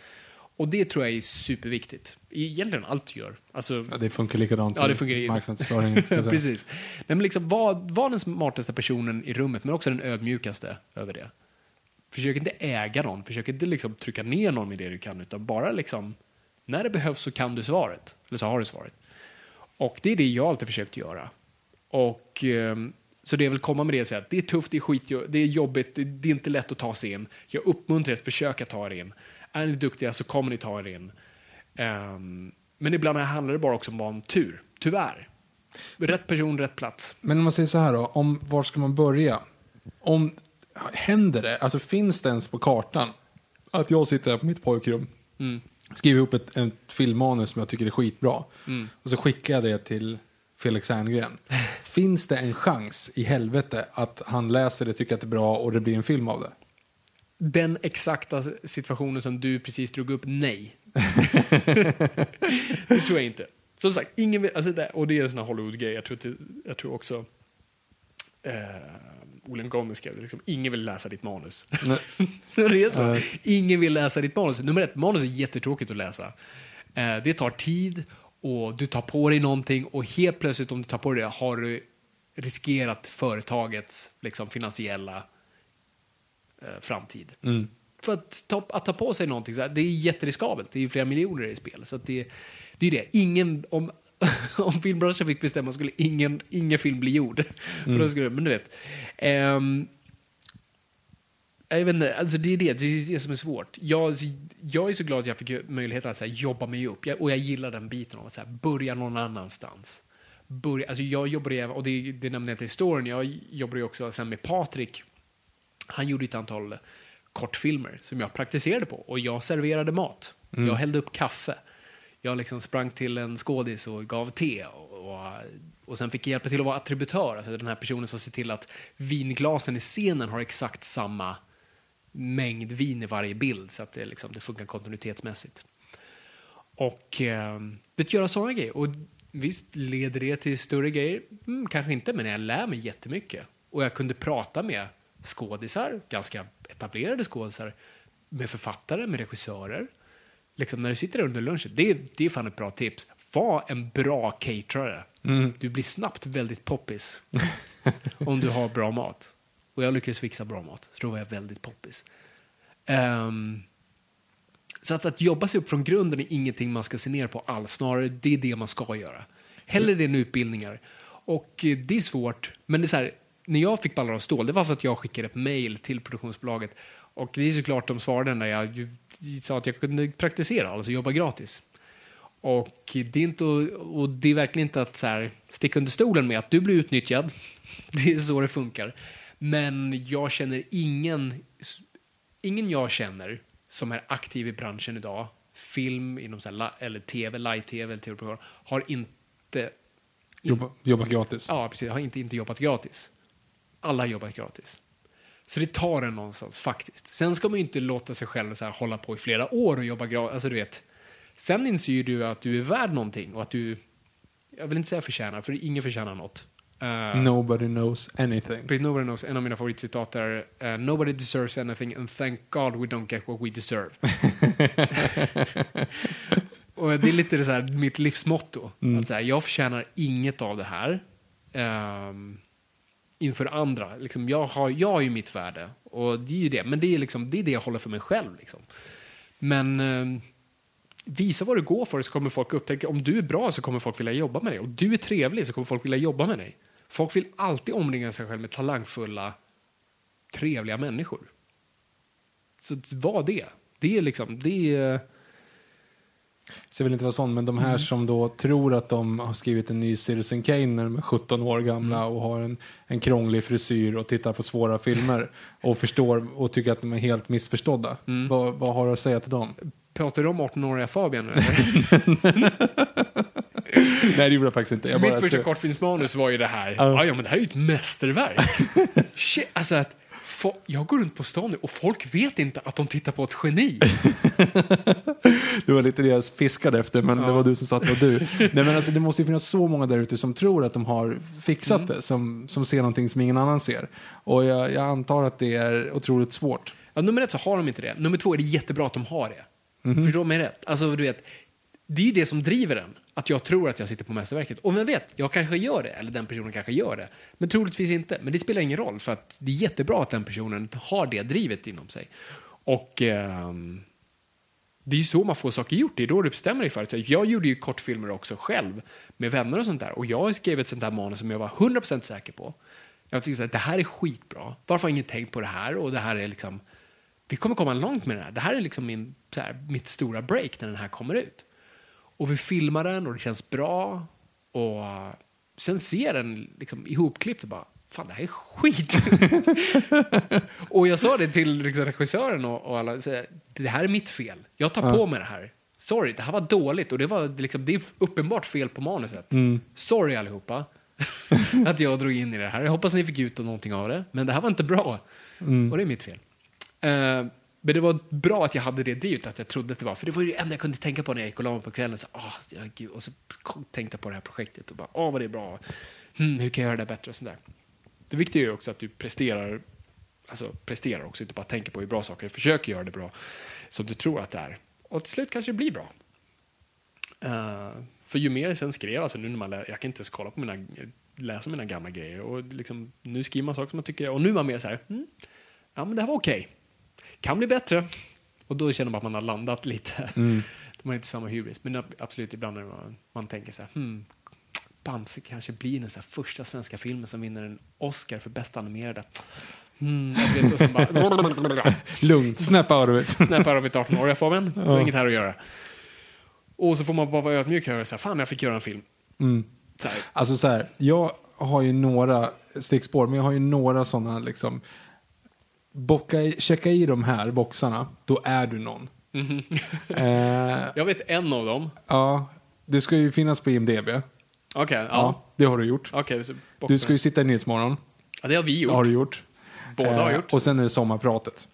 Och det tror jag är superviktigt. Egentligen allt du gör. Alltså, Ja, det funkar likadant Ja, det funkar i- marknadsföring. ska jag säga. Precis. Nej, men liksom, var, var den smartaste personen i rummet, men också den ödmjukaste över det. Försök inte äga någon, försök inte liksom trycka ner någon med det du kan, utan bara liksom, när det behövs så kan du svaret. Eller så har du svaret. Och det är det jag alltid försökt göra. Och ehm, så det är väl komma med det säga att det är tufft, det är skit, det är jobbigt, det, är inte lätt att ta sig in. Jag uppmuntrar er att försöka ta er in. Är ni duktiga så kommer ni ta er in. Ehm, men ibland handlar det bara också om tur, tyvärr. Rätt person, rätt plats. Men om man säger så här då, om, var ska man börja? Om, händer det, alltså finns det ens på kartan att jag sitter här på mitt pojkrum, skriver ihop ett, ett filmmanus som jag tycker är skitbra och så skickar jag det till Felix Herngren. finns det en chans i helvete att han läser det, tycker att det är bra och det blir en film av det? Den exakta situationen som du precis drog upp, nej. det tror jag inte. Som sagt, ingen vill, alltså det, och det är en sån här Hollywood-grej. Jag tror, jag tror också eh, Olen Gomez skrev liksom, ingen vill läsa ditt manus. det är så. Nej. Ingen vill läsa ditt manus. Nummer ett, manus är jättetråkigt att läsa. Eh, det tar tid och du tar på dig någonting och helt plötsligt om du tar på dig det har du riskerat företagets liksom, finansiella eh, framtid. För att ta, att ta på sig någonting, så här, det är jätteriskabelt. Det är ju flera miljoner i spel. Så det, Det är det, ingen, om, om filmbranschen fick bestämma skulle ingen, ingen film bli gjord. För då skulle, men du vet. ehm, jag vet inte, alltså det är det, det är det som är svårt. Jag, jag är så glad att jag fick möjlighet att så här, jobba mig upp jag, och jag gillar den biten av att så här, börja någon annanstans. Börja, alltså jag jobbade och det, det nämnde jag inte i storyn, jag jobbade ju också sen med Patrik. Han gjorde ett antal kortfilmer som jag praktiserade på och jag serverade mat. Jag hällde upp kaffe. Jag liksom sprang till en skådis och gav te. Och, och, och sen fick jag hjälpa till att vara attributör, alltså den här personen som ser till att vinglasen i scenen har exakt samma mängd vin i varje bild så att det, liksom, det funkar kontinuitetsmässigt. Och eh, göra sådana grejer. Och visst, leder det till större grejer? Mm, kanske inte, men jag lär mig jättemycket. Och jag kunde prata med skådisar, ganska etablerade skådisar, med författare, med regissörer. Liksom när du sitter där under lunchen, det, det är fan ett bra tips. Var en bra caterare. Du blir snabbt väldigt poppis om du har bra mat. Och jag lyckades fixa bra mat, så då var jag väldigt poppis. Ehm, så att, att jobba sig upp från grunden är ingenting man ska se ner på alls, snarare det är det man ska göra. Hellre det än utbildningar. Och eh, det är svårt, men det är så här, när jag fick Ballar av stål, det var för att jag skickade ett mail till produktionsbolaget och det är såklart de svarade när jag sa att jag kunde praktisera, alltså jobba gratis. Och det är, inte, och det är verkligen inte att så här, sticka under stolen med att du blir utnyttjad. Det är så det funkar. Men jag känner ingen, ingen jag känner som är aktiv i branschen idag, film, inom så här, eller tv, live-tv eller tv-program, har inte, Jobba, jobba gratis. ja, precis, har inte, inte jobbat gratis. Alla har jobbat gratis. Så det tar en någonstans faktiskt. Sen ska man ju inte låta sig själv så här, hålla på i flera år och jobba gratis. Alltså, du vet, sen inser du att du är värd någonting och att du, jag vill inte säga förtjänar, för ingen förtjänar något. Eh, Nobody knows anything. Precis, nobody knows. En av mina favoritcitat är eh, “Nobody deserves anything and thank God we don't get what we deserve”. och det är lite så här, mitt livsmotto. Att så här, jag förtjänar inget av det här ehm, inför andra. Liksom, jag, har, jag har ju mitt värde och det är ju det. Men det är, liksom, det, är det jag håller för mig själv. Liksom. Men eh, visa vad du går för så kommer folk upptäcka om du är bra så kommer folk vilja jobba med dig. Om du är trevlig så kommer folk vilja jobba med dig. Folk vill alltid omringa sig själv med talangfulla, trevliga människor. Så var det. Det är liksom, det är... Eh, så jag vill inte vara sån, men de här som då tror att de har skrivit en ny Citizen Kane när de är 17 år gamla och har en, en krånglig frisyr och tittar på svåra filmer och förstår och tycker att de är helt missförstådda. Vad, vad har du att säga till dem? Pratar du om 18-åriga Fabian nu? Nej, det gjorde jag faktiskt inte. Jag Mitt första kortfilmsmanus var ju det här. Ja, ja, men det här är ju ett mästerverk. Shit, alltså att jag går runt på stan nu och folk vet inte att de tittar på ett geni. Det var lite det jag fiskade efter, men det var du som sa att det var du. Nej, men alltså, det måste ju finnas så många där ute som tror att de har fixat det, som, som ser någonting som ingen annan ser. Och jag, jag antar att det är otroligt svårt. Ja, nummer ett så har de inte det. Nummer två är det jättebra att de har det. Förstår mig rätt? Alltså, du vet, det är ju det som driver en. Att jag tror att jag sitter på mästerverket. Och vem vet, jag kanske gör det. Eller den personen kanske gör det. Men troligtvis inte. Men det spelar ingen roll. För att det är jättebra att den personen har det drivet inom sig. Och eh, det är ju så man får saker gjort. Det är då du bestämmer dig för det. Så Jag gjorde ju kortfilmer också själv med vänner och sånt där. Och jag skrev ett sånt där manus som jag var 100% säker på. Jag tyckte att det här är skitbra. Varför har ingen tänkt på det här? Och det här är liksom... Vi kommer komma långt med det här. Det här är liksom min, så här, mitt stora break när den här kommer ut. Och vi filmar den och det känns bra. Och uh, sen ser den liksom ihopklippt och bara, fan det här är skit. och jag sa det till liksom, regissören och, och alla, så, det här är mitt fel. Jag tar på mig det här. Sorry, det här var dåligt och det, var, liksom, det är uppenbart fel på manuset. Sorry allihopa. att jag drog in i det här. Jag hoppas ni fick ut någonting av det. Men det här var inte bra. Och det är mitt fel. Eh, men det var bra att jag hade det drivet, att jag trodde att det var. För det var ju det enda jag kunde tänka på när jag gick och la mig på kvällen. Så, oh, gud. Och så tänkte jag på det här projektet och bara, åh oh, vad det är bra. Hmm, hur kan jag göra det bättre och sådär. Det viktiga är ju också att du presterar, alltså presterar också, inte bara tänker på hur bra saker är. Försöker göra det bra som du tror att det är. Och till slut kanske det blir bra. Uh, för ju mer jag sen skrev, alltså nu när man lä- jag kan inte ens kolla på mina, läsa mina gamla grejer och liksom, nu skriver man saker som man tycker, och nu är man mer så här, mm, ja men det här var okej. Okay kan bli bättre. Och då känner man att man har landat lite. Man Man har inte samma hybris, men ab- absolut ibland när man, man tänker så här, hmm, Bamse kanske blir den så första svenska filmen som vinner en Oscar för bästa animerade. Jag vet, bara Lugnt, snap out of it. snäppar av ett 18-åriga Fabian, du har inget här att göra. Och så får man bara vara ödmjuk och säga, fan jag fick göra en film. Mm. Så här, Alltså så här, jag har ju några stickspår, men jag har ju några sådana liksom. Bocka i, checka i de här boxarna, då är du någon. Mhm. eh, jag vet en av dem. ja, det ska ju finnas på IMDB. Ja, Okej, ja. det har du gjort. Bort Du ska ju sitta i Nyhetsmorgon. Ja, det har vi gjort. Har du gjort. Båda har Eh, gjort. Och sen är det sommarpratet.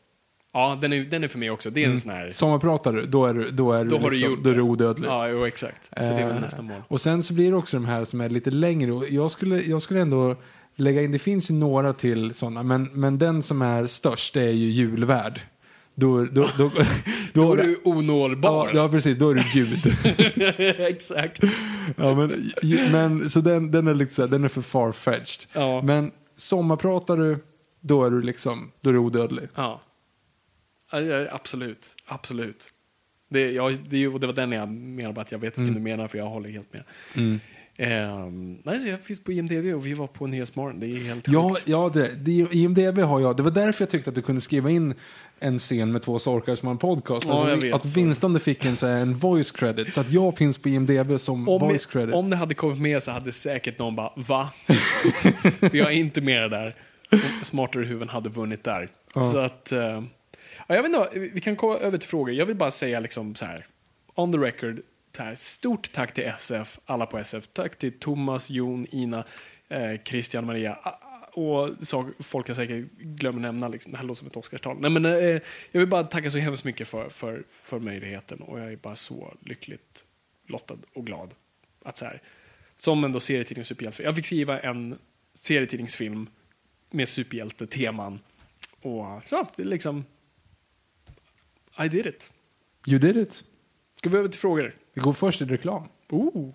Ja, den är, den är för mig också. Det är en sån här... Sommarpratar du, då är du, då är du, Då har du liksom, gjort då är det. du odödlig. Ja, jo, exakt. Så det är väl Eh, nästa mål. Och sen så blir det också de här som är lite längre. Och jag skulle, jag skulle ändå lägga in, det finns ju några till sådana, men, men den som är störst är ju julvärd. Då, då, då, då, är du- onålbar. Ja, precis. Då är du gud. exakt. ja, men, men, så den, den är lite så den är för far-fetched. Ja. Men sommarpratar du, då är du liksom, då är du odödlig. Ja. Absolut. Absolut. Det, jag, det, det var den jag menade, att jag vet Mm. vilken du menar, för jag håller helt med. Ehm, nej, jag finns på IMDB och vi var på Nyhetsmorgon. Det är helt Ja, ja det, det, IMDB har jag. Det var därför jag tyckte att du kunde skriva in en scen med två sorkar som har en podcast. Ja, att, vet. att åtminstone fick en, så här, en voice credit. Så att jag finns på IMDB som Om, voice credit. om det hade kommit med så hade säkert någon bara, va? vi har inte med det där. Smartare huvuden hade vunnit där. Ja. Så att, eh, ja, jag vet inte, vi kan komma över till frågor. Jag vill bara säga liksom så här, on the record, här, stort tack till SF, alla på SF. Tack till Thomas, Jon, Ina, eh, Christian, Maria. Och så, folk jag säkert glömmer nämna, liksom, det här låter som ett Oscarstal. Nej, men, eh, jag vill bara tacka så hemskt mycket för, för, för möjligheten och jag är bara så lyckligt lottad och glad. Att så här, som ändå serietidning superhjälte. Jag fick skriva en serietidningsfilm med superhjälteteman. Och så, det är liksom... I did it. You did it. Ska vi över till frågor? Vi går först till reklam. Ooh.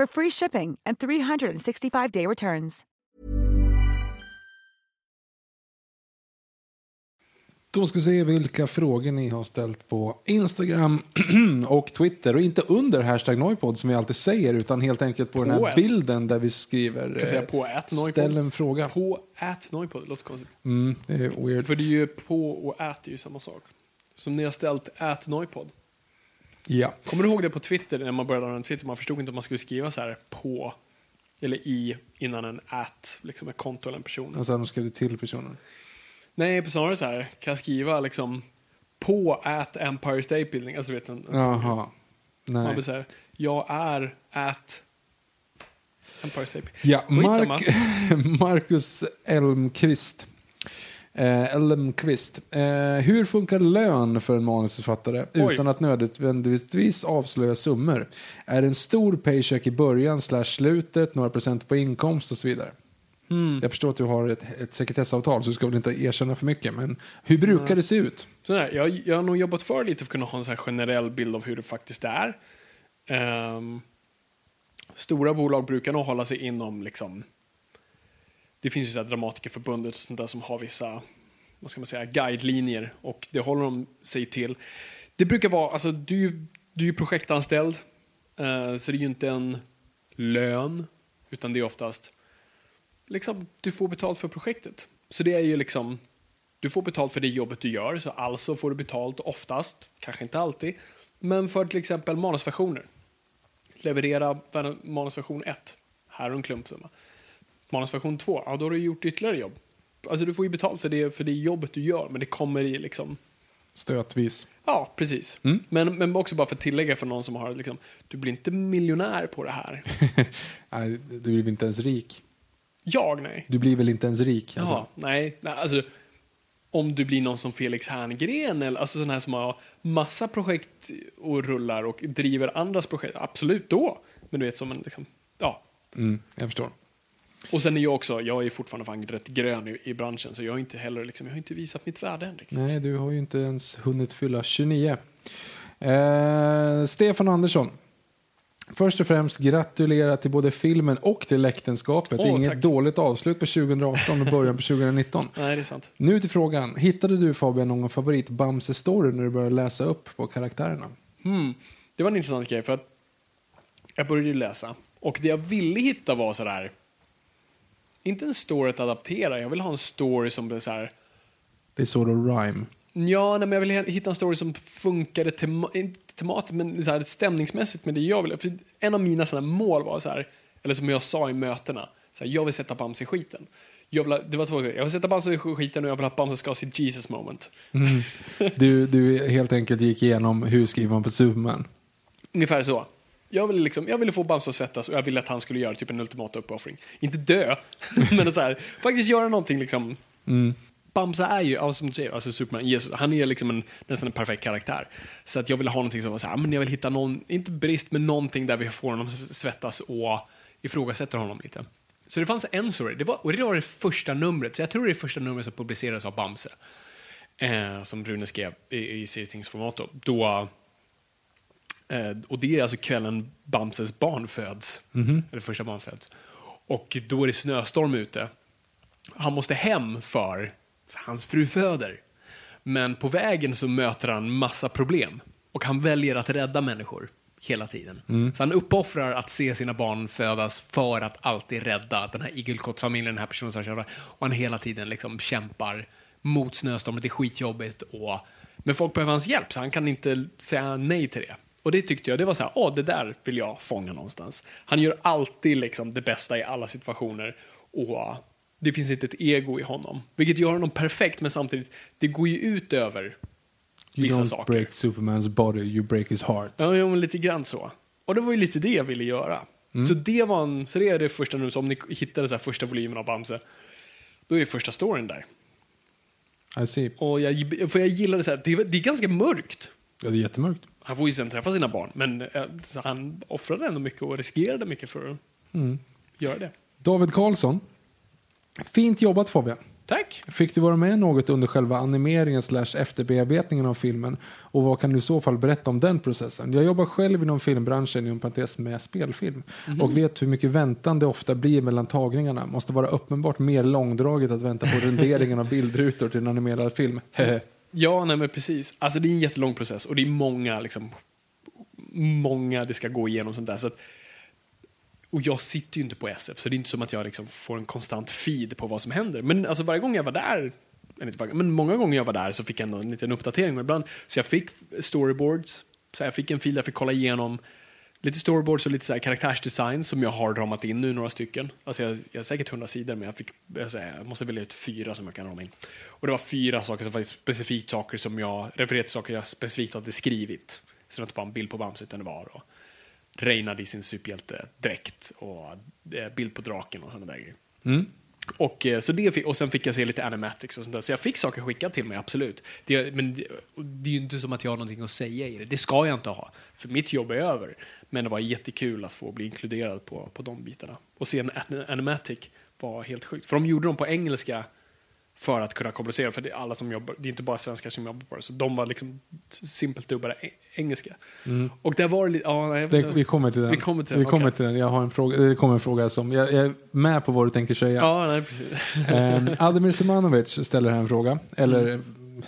for free shipping and 365-day returns. Då ska vi se vilka frågor ni har ställt på Instagram och Twitter. Och inte under hashtag Noipod som vi alltid säger, utan helt enkelt på, den På här en. bilden där vi skriver Kan jag säga eh, på at Noipod? ställ en fråga. På at Noipod, låter konstigt. Mm, det är weird. För det är ju på och at är ju samma sak. Som ni har ställt at Noipod. Ja. Kommer du ihåg det på Twitter, när man började använda Twitter, man förstod inte om man skulle skriva så här på eller i innan en at, liksom ett konto eller en person. Och sen skrev till personen. Nej, på snarare så här, kan jag skriva liksom på at Empire State Building, alltså du vet en, en. Jaha. Man Nej. blir så här, jag är at Empire State Building. Ja. Mark, Marcus Elmqvist. Eh, Elmqvist. Eh, hur funkar lön för en manusförfattare Oj. utan att nödvändigtvis avslöja summor? Är det en stor paycheck i början slash slutet, några procent på inkomst och så vidare? Jag förstår att du har ett, ett sekretessavtal så du ska väl inte erkänna för mycket. Men hur brukar det se ut? Så där, jag, jag har nog jobbat för lite för att kunna ha en så här generell bild av hur det faktiskt är. Ehm, stora bolag brukar nog hålla sig inom liksom, det finns ju så Dramatikerförbundet och sånt där som har vissa vad ska man säga, guidelinjer och det håller de sig till. Det brukar vara, alltså du, är ju- du är ju projektanställd eh, så det är ju inte en lön utan det är oftast liksom, du får betalt för projektet. Så det är ju liksom, du får betalt för det jobbet du gör, så alltså får du betalt oftast, kanske inte alltid, men för till exempel manusversioner. Leverera manusversion 1, här har du en klumpsumma. Manusversion 2, ja då har du gjort ytterligare jobb. Alltså du får ju betalt för det, för det jobbet du gör, men det kommer i liksom Stötvis. Ja, precis. Men, men också bara för att tillägga för någon som har liksom, du blir inte miljonär på det här. Nej, du blir inte ens rik? Jag, nej. Du blir väl inte ens rik? Alltså. nej. nej. Alltså, om du blir någon som Felix Herngren, eller alltså sån här som har massa projekt och rullar och driver andras projekt, absolut då. Men du vet som en liksom, ja. Mm, jag förstår. Och sen är jag också, jag är fortfarande fan rätt grön i, i branschen, så jag har inte heller liksom, jag har inte visat mitt värde än riktigt. Nej, du har ju inte ens hunnit fylla 29. Eh, Stefan Andersson. Först och främst gratulera till både filmen och till äktenskapet. Åh, Inget tack. dåligt avslut på 2018 och början på 2019. Nej, det är sant. Nu till frågan. Hittade du Fabian någon favorit Bamse-story när du började läsa upp på karaktärerna? Hmm. Det var en intressant grej, för att jag började ju läsa. Och det jag ville hitta var sådär, inte en story att adaptera, jag vill ha en story som blir så här. Det är sort of rhyme. Ja, nej, men jag ville hitta en story som funkade tema, inte tematiskt, men så här, stämningsmässigt med det jag ville. För en av mina sådana mål var så här, eller som jag sa i mötena, så här, jag vill sätta Bamse i skiten. Jag vill, ha- det var två saker. Jag vill sätta Bamse i skiten och jag vill att Bamse ska ha sitt Jesus moment. Du, du helt enkelt gick igenom hur skriver man på Superman. Ungefär så. Jag ville, liksom, jag ville få Bamse att svettas och jag ville att han skulle göra typ en ultimata uppoffring. Inte dö, men så här, faktiskt göra någonting liksom. Bamse är ju, ja, som du säger, alltså Superman, Jesus, han är liksom en, nästan en perfekt karaktär. Så att jag ville ha någonting som var så här, men jag vill hitta någon, inte brist, men någonting där vi får honom att svettas och ifrågasätter honom lite. Så det fanns en story, det var, och det var det första numret, så jag tror det är det första numret som publicerades av Bamse. Eh, som Rune skrev i, i serietidningsformat då. då och det är alltså kvällen Bamses barn föds. Eller första barn föds. Och då är det snöstorm ute. Han måste hem för hans fru föder. Men på vägen så möter han massa problem. Och han väljer att rädda människor hela tiden. Så han uppoffrar att se sina barn födas för att alltid rädda den här igelkottfamiljen, den här personen som kör. Och han hela tiden liksom kämpar mot snöstormen. Det är skitjobbigt. Och, men folk behöver hans hjälp, så han kan inte säga nej till det. Och det tyckte jag, det var så här, åh, det där vill jag fånga någonstans. Han gör alltid liksom det bästa i alla situationer. Och det finns inte ett ego i honom. Vilket gör honom perfekt, men samtidigt, det går ju ut över You vissa don't saker. break Supermans body, you break his heart. Ja, jo, men lite grann så. Och det var ju lite det jag ville göra. Så det var en, så det är det första nu, så om ni hittade så här första volymen av Bamse, då är det första storyn där. I see. Och jag, för jag gillade så här, det, det är ganska mörkt. Ja, det är jättemörkt. Han får ju sen träffa sina barn, men eh, han offrade ändå mycket och riskerade mycket för att göra det. David Karlsson. Fint jobbat Fabian. Tack! Fick du vara med något under själva animeringen slash efterbearbetningen av filmen? Och vad kan du i så fall berätta om den processen? Jag jobbar själv inom filmbranschen inom parentes med spelfilm. Och vet hur mycket väntan det ofta blir mellan tagningarna. Måste vara uppenbart mer långdraget att vänta på renderingen av bildrutor till en animerad film. Ja, nej men precis. Alltså det är en jättelång process och det är många, liksom, många det ska gå igenom sånt där. Så att, och jag sitter ju inte på SF, så det är inte som att jag liksom får en konstant feed på vad som händer. Men alltså varje gång jag var där, varje- men många gånger jag var där så fick jag en liten uppdatering. Och ibland, så jag fick storyboards, så jag fick en fil där jag fick kolla igenom. Lite storyboards och lite så här karaktärsdesign som jag har ramat in nu, några stycken. Alltså jag, jag har säkert hundra sidor, men jag, fick, jag, säga, jag måste välja ut fyra som jag kan rama in. Och det var fyra saker som var specifikt saker som jag, refererade till saker jag specifikt hade skrivit. Så det var inte bara en bild på Bamse, utan det var då Reinhard i sin superhjältedräkt och eh, bild på draken och sådana där grejer. Mm. Och, eh, så det, och sen fick jag se lite animatics och sånt där. Så jag fick saker skickat till mig, absolut. Det, men det, det är ju inte som att jag har någonting att säga i det. Det ska jag inte ha, för mitt jobb är över. Men det var jättekul att få bli inkluderad på, på de bitarna. Och se en animatic var helt sjukt. För de gjorde dem på engelska för att kunna kommunicera, för det är alla som jobbar, det är inte bara svenskar som jobbar på det, så de var liksom simpelt dubbade engelska. Och där var det lite, ja, nej, Det, vi kommer till den. Vi kommer till den, Vi kommer till den. Jag har en fråga, det kommer en fråga som, jag, jag är med på vad du tänker säga. Ja, nej, precis. Eh, Ademir Semanovic ställer här en fråga, eller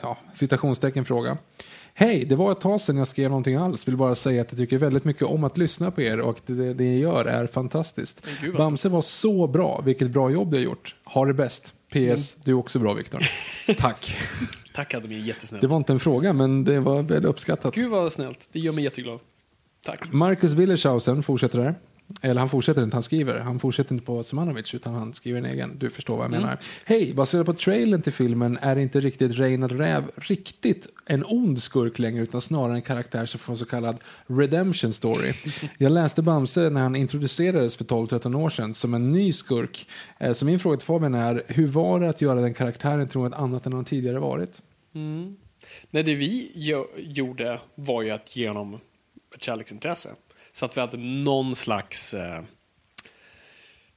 ja, citationstecken fråga. Hej, det var ett tag sedan jag skrev någonting alls. Vill bara säga att jag tycker väldigt mycket om att lyssna på er och att det, det ni gör är fantastiskt. Gud, Bamse var så bra, vilket bra jobb du har gjort. Ha det bäst. PS, du är också bra Viktor. Tack. Tack Ademir, jättesnällt. Det var inte en fråga, men det var väl uppskattat. Gud vad snällt, det gör mig jätteglad. Tack. Marcus Willershausen fortsätter där. Eller han fortsätter inte, han skriver. Han fortsätter inte på Semanovic utan han skriver en egen. Du förstår vad jag menar. Hej, baserat på trailern till filmen är inte riktigt Reinhard Räv riktigt en ond skurk längre utan snarare en karaktär som får en så kallad redemption story. Jag läste Bamse när han introducerades för 12-13 år sedan som en ny skurk. Eh, Så min fråga till Fabian är, hur var det att göra den karaktären till något annat än han tidigare varit? Nej, det vi gjorde var ju att ge honom ett kärleksintresse. Så att vi hade någon slags... Eh...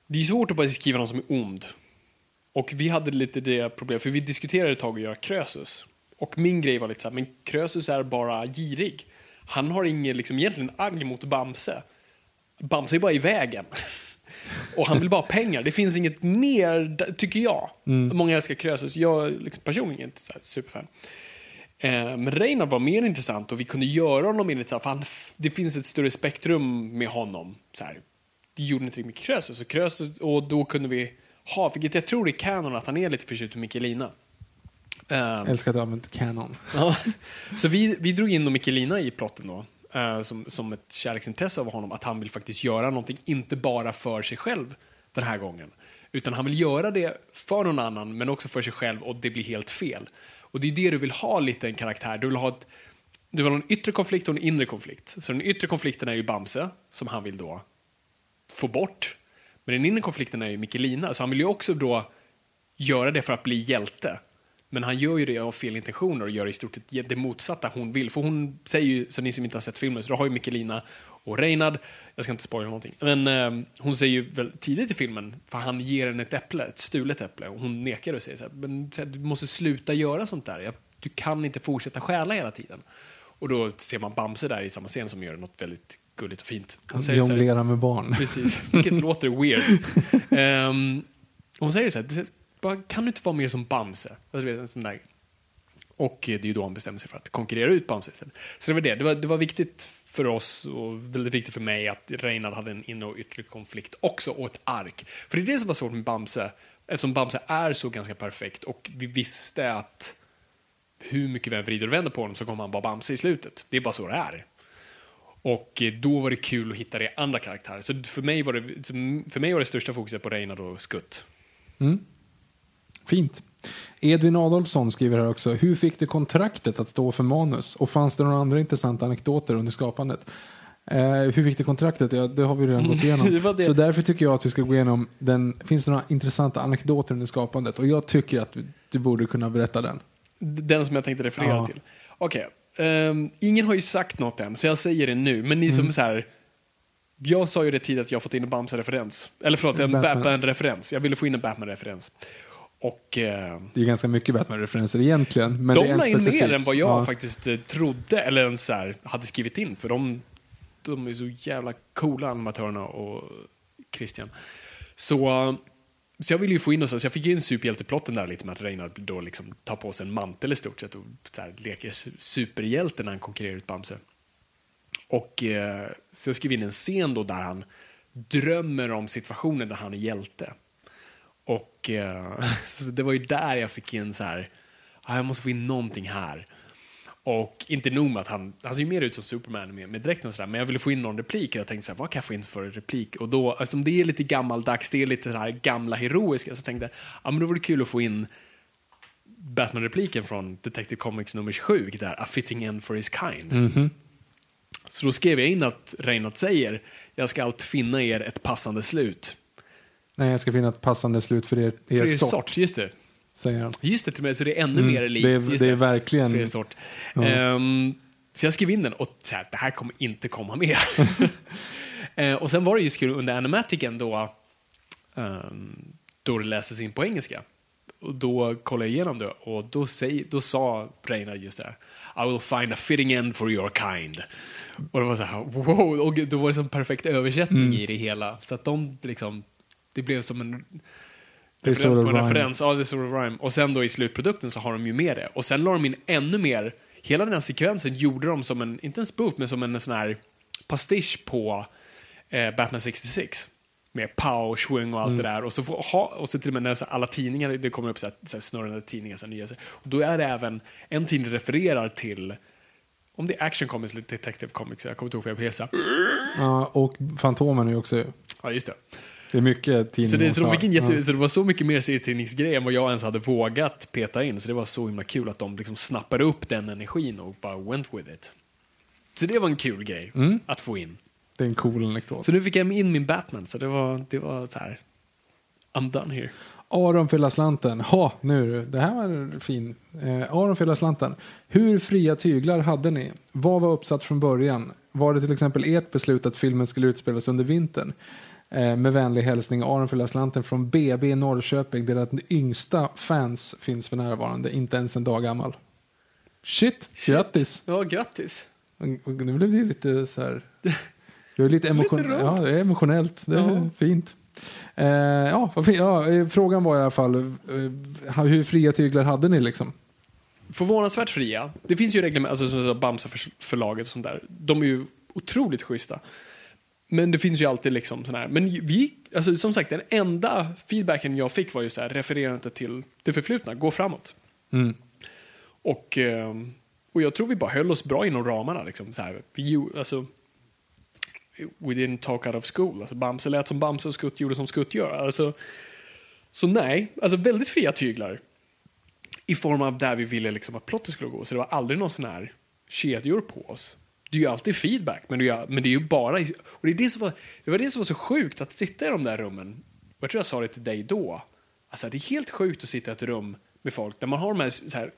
Det är svårt att bara skriva någon som är ond. Och vi hade lite det problemet, för vi diskuterade ett tag att göra Krösus. Och min grej var lite så här, men Krösus är bara girig. Han har ingen liksom, egentligen agg mot Bamse. Bamse är bara i vägen. Och han vill bara ha pengar. Det finns inget mer, tycker jag. Många älskar Krösus. Jag liksom, personligen är inte så superfan. Eh, Men Reinar var mer intressant och vi kunde göra honom mer intressant för han, det finns ett större spektrum med honom. Så här, det gjorde inte riktigt med Krösus och, Krösus och då kunde vi ha, vilket jag tror är kanon att han är lite förtjust i Mikkelina. Eh, Älskar att du använt canon. Ja. Så vi, vi drog in Mikkelina i plotten då. eh, som, som ett kärleksintresse av honom. Att han vill faktiskt göra någonting, inte bara för sig själv den här gången. Utan han vill göra det för någon annan, men också för sig själv och det blir helt fel. Och det är det du vill ha lite en karaktär. Du vill ha, ett, du vill ha en yttre konflikt och en inre konflikt. Så den yttre konflikten är ju Bamse, som han vill då få bort. Men den inre konflikten är ju Mikkelina, så han vill ju också då göra det för att bli hjälte. Men han gör ju det av fel intentioner och gör i stort sett det motsatta hon vill. För hon säger ju, så ni som inte har sett filmen, så då har ju Mikkelina och Reinhard, jag ska inte spoila någonting, men eh, hon säger ju väl tidigt i filmen, för han ger henne ett äpple, ett stulet äpple, och hon nekar och säger så här, men så här, du måste sluta göra sånt där, jag, du kan inte fortsätta stjäla hela tiden. Och då ser man Bamse där i samma scen som gör något väldigt gulligt och fint. Hon säger Jonglera med barn. Precis, vilket låter weird. Ehm, hon säger så här, "Det- bara, kan du inte vara mer som Bamse? Alltså, en sån där. Och eh, det är ju då han bestämmer sig för att konkurrera ut Bamse istället. Så det var det. Det var, det var viktigt för oss och väldigt viktigt för mig att Reinhard hade en inre och yttre konflikt också och ett ark. För det är det som var svårt med Bamse, eftersom Bamse är så ganska perfekt och vi visste att hur mycket vi än vrider och vänder på honom så kommer han vara Bamse i slutet. Det är bara så det är. Och eh, då var det kul att hitta det i andra karaktärer. Så för mig var det, för mig var det största fokuset på Reinhard och Skutt. Mm. Fint. Edvin Adolfsson skriver här också. Hur fick du kontraktet att stå för manus? Och fanns det några andra intressanta anekdoter under skapandet? Eh, hur fick du kontraktet? Ja, det har vi redan gått igenom. det. Så därför tycker jag att vi ska gå igenom den. Finns det några intressanta anekdoter under skapandet? Och jag tycker att du, borde kunna berätta den. Den som jag tänkte referera Ja. till. Okej. ehm, ingen har ju sagt något än, så jag säger det nu. Men ni Mm. som så här... Jag sa ju det tidigt att jag fått in en Bamse-referens. Eller förlåt, en Batman. Batman-referens. Jag ville få in en Batman-referens. Och eh, Det är ganska mycket Batman-referenser egentligen. Men de en la in mer än vad jag Ja. faktiskt eh, trodde, eller ens så här, hade skrivit in. För de, de är så jävla coola, animatörerna och Christian. Så, så jag ville ju få in så jag fick in superhjälteplotten där lite med att Reinhard då liksom tar på sig en mantel i stort sett och så här, leker su- superhjälte när han konkurrerar ut Bamse. Och eh, så jag skrev in en scen då där han drömmer om situationen där han är hjälte. Och eh, så det var ju där jag fick in så här, ah, jag måste få in någonting här. Och inte nog med att han, han ser ju mer ut som Superman med, med dräkten och sådär, men jag ville få in någon replik och jag tänkte så här, vad kan jag få in för replik? Och då, eftersom det är lite gammaldags, det är lite så här gamla heroiska, så tänkte jag, ja men då vore det kul att få in Batman-repliken från Detective Comics nummer 27, vilket är A fitting end for his kind. Så då skrev jag in att Reinhardt säger, jag ska allt finna er ett passande slut. Nej, jag ska finna ett passande slut för er, er, För er sort, sort, just det. säger han. Just det, till och med, så det är ännu Mm, mer likt. det är- det är verkligen- För er sort. Ja. Ehm, så jag skrev in den och så här, det här kommer inte komma med. Eh, och sen var det just kul under animatiken då, ehm, då det läses in på engelska. Och då kollade jag igenom det och då, säg, då sa Reina just det här. I will find a fitting end for your kind. Och det var så här, wow, och då var det som perfekt översättning i det hela. Så att de liksom, det blev som en referens på en referens. Ja, det sort of rhyme. Och sen då i slutprodukten så har de ju med det. Och sen la de in ännu mer. Hela den här sekvensen gjorde de som en, inte en spoof, men som en sån här pastisch på eh, Batman 66. Med pow, swing och allt Mm. det där. Och så, får, ha, och så till och med när så alla tidningar, det kommer upp så här, så här snurrande tidningar, så här, nya. Så, och då är det även, en tidning refererar till, om det är Action Comics eller Detective Comics, jag kommer inte ihåg vad jag heter. Ja, och Fantomen är ju också... Ja, just det. Det är mycket tidningar. Så det, så, de fick en jätte, Ja. så det var så mycket mer serietidningsgrej än vad jag ens hade vågat peta in. Så det var så himla kul att de liksom snappade upp den energin och bara went with it. Så det var en kul grej Mm. att få in. Det är en cool anekdot. Så nu fick jag in min Batman, så det var, det var så här. I'm done here. Aron fylla slanten. Ha, nu. Det här var fin. Eh, Aron fylla slanten. Hur fria tyglar hade ni? Vad var uppsatt från början? Var det till exempel ert beslut att filmen skulle utspelas under vintern? Eh, med vänlig hälsning Aron slanten från BB i Norrköping den yngsta fans finns för närvarande, inte ens en dag gammal. Shit, grattis! Ja, grattis. Nu blev det lite så här... Jag är lite, emotion, Lite ja, det är emotionellt. Det är Ja. fint. Eh, ja, ja, eh, frågan var i alla fall eh, hur fria tyglar hade ni liksom? Förvånansvärt fria. Det finns ju regler alltså som jag sa, Bamse-förlaget och sånt där. De är ju otroligt schyssta. Men det finns ju alltid liksom sån här. Men vi, alltså som sagt, den enda feedbacken jag fick var ju så här refererande till det förflutna, gå framåt. Mm. Och, ehm, och jag tror vi bara höll oss bra inom ramarna. Liksom, så här. Vi, alltså, we didn't talk out of school. Alltså, Bamse lät som Bamse och Skutt gjorde som Skutt gör. Alltså, så nej, alltså väldigt fria tyglar. I form av där vi ville liksom att plotten skulle gå. Så det var aldrig någon sån här kedjor på oss. Är ju alltid feedback, men är, ju- men det är ju bara... Och det, är det, som var, det var det som var så sjukt, att sitta i de där rummen. Och jag tror jag sa det till dig då. Alltså det är helt sjukt att sitta i ett rum med folk där man har de här, så här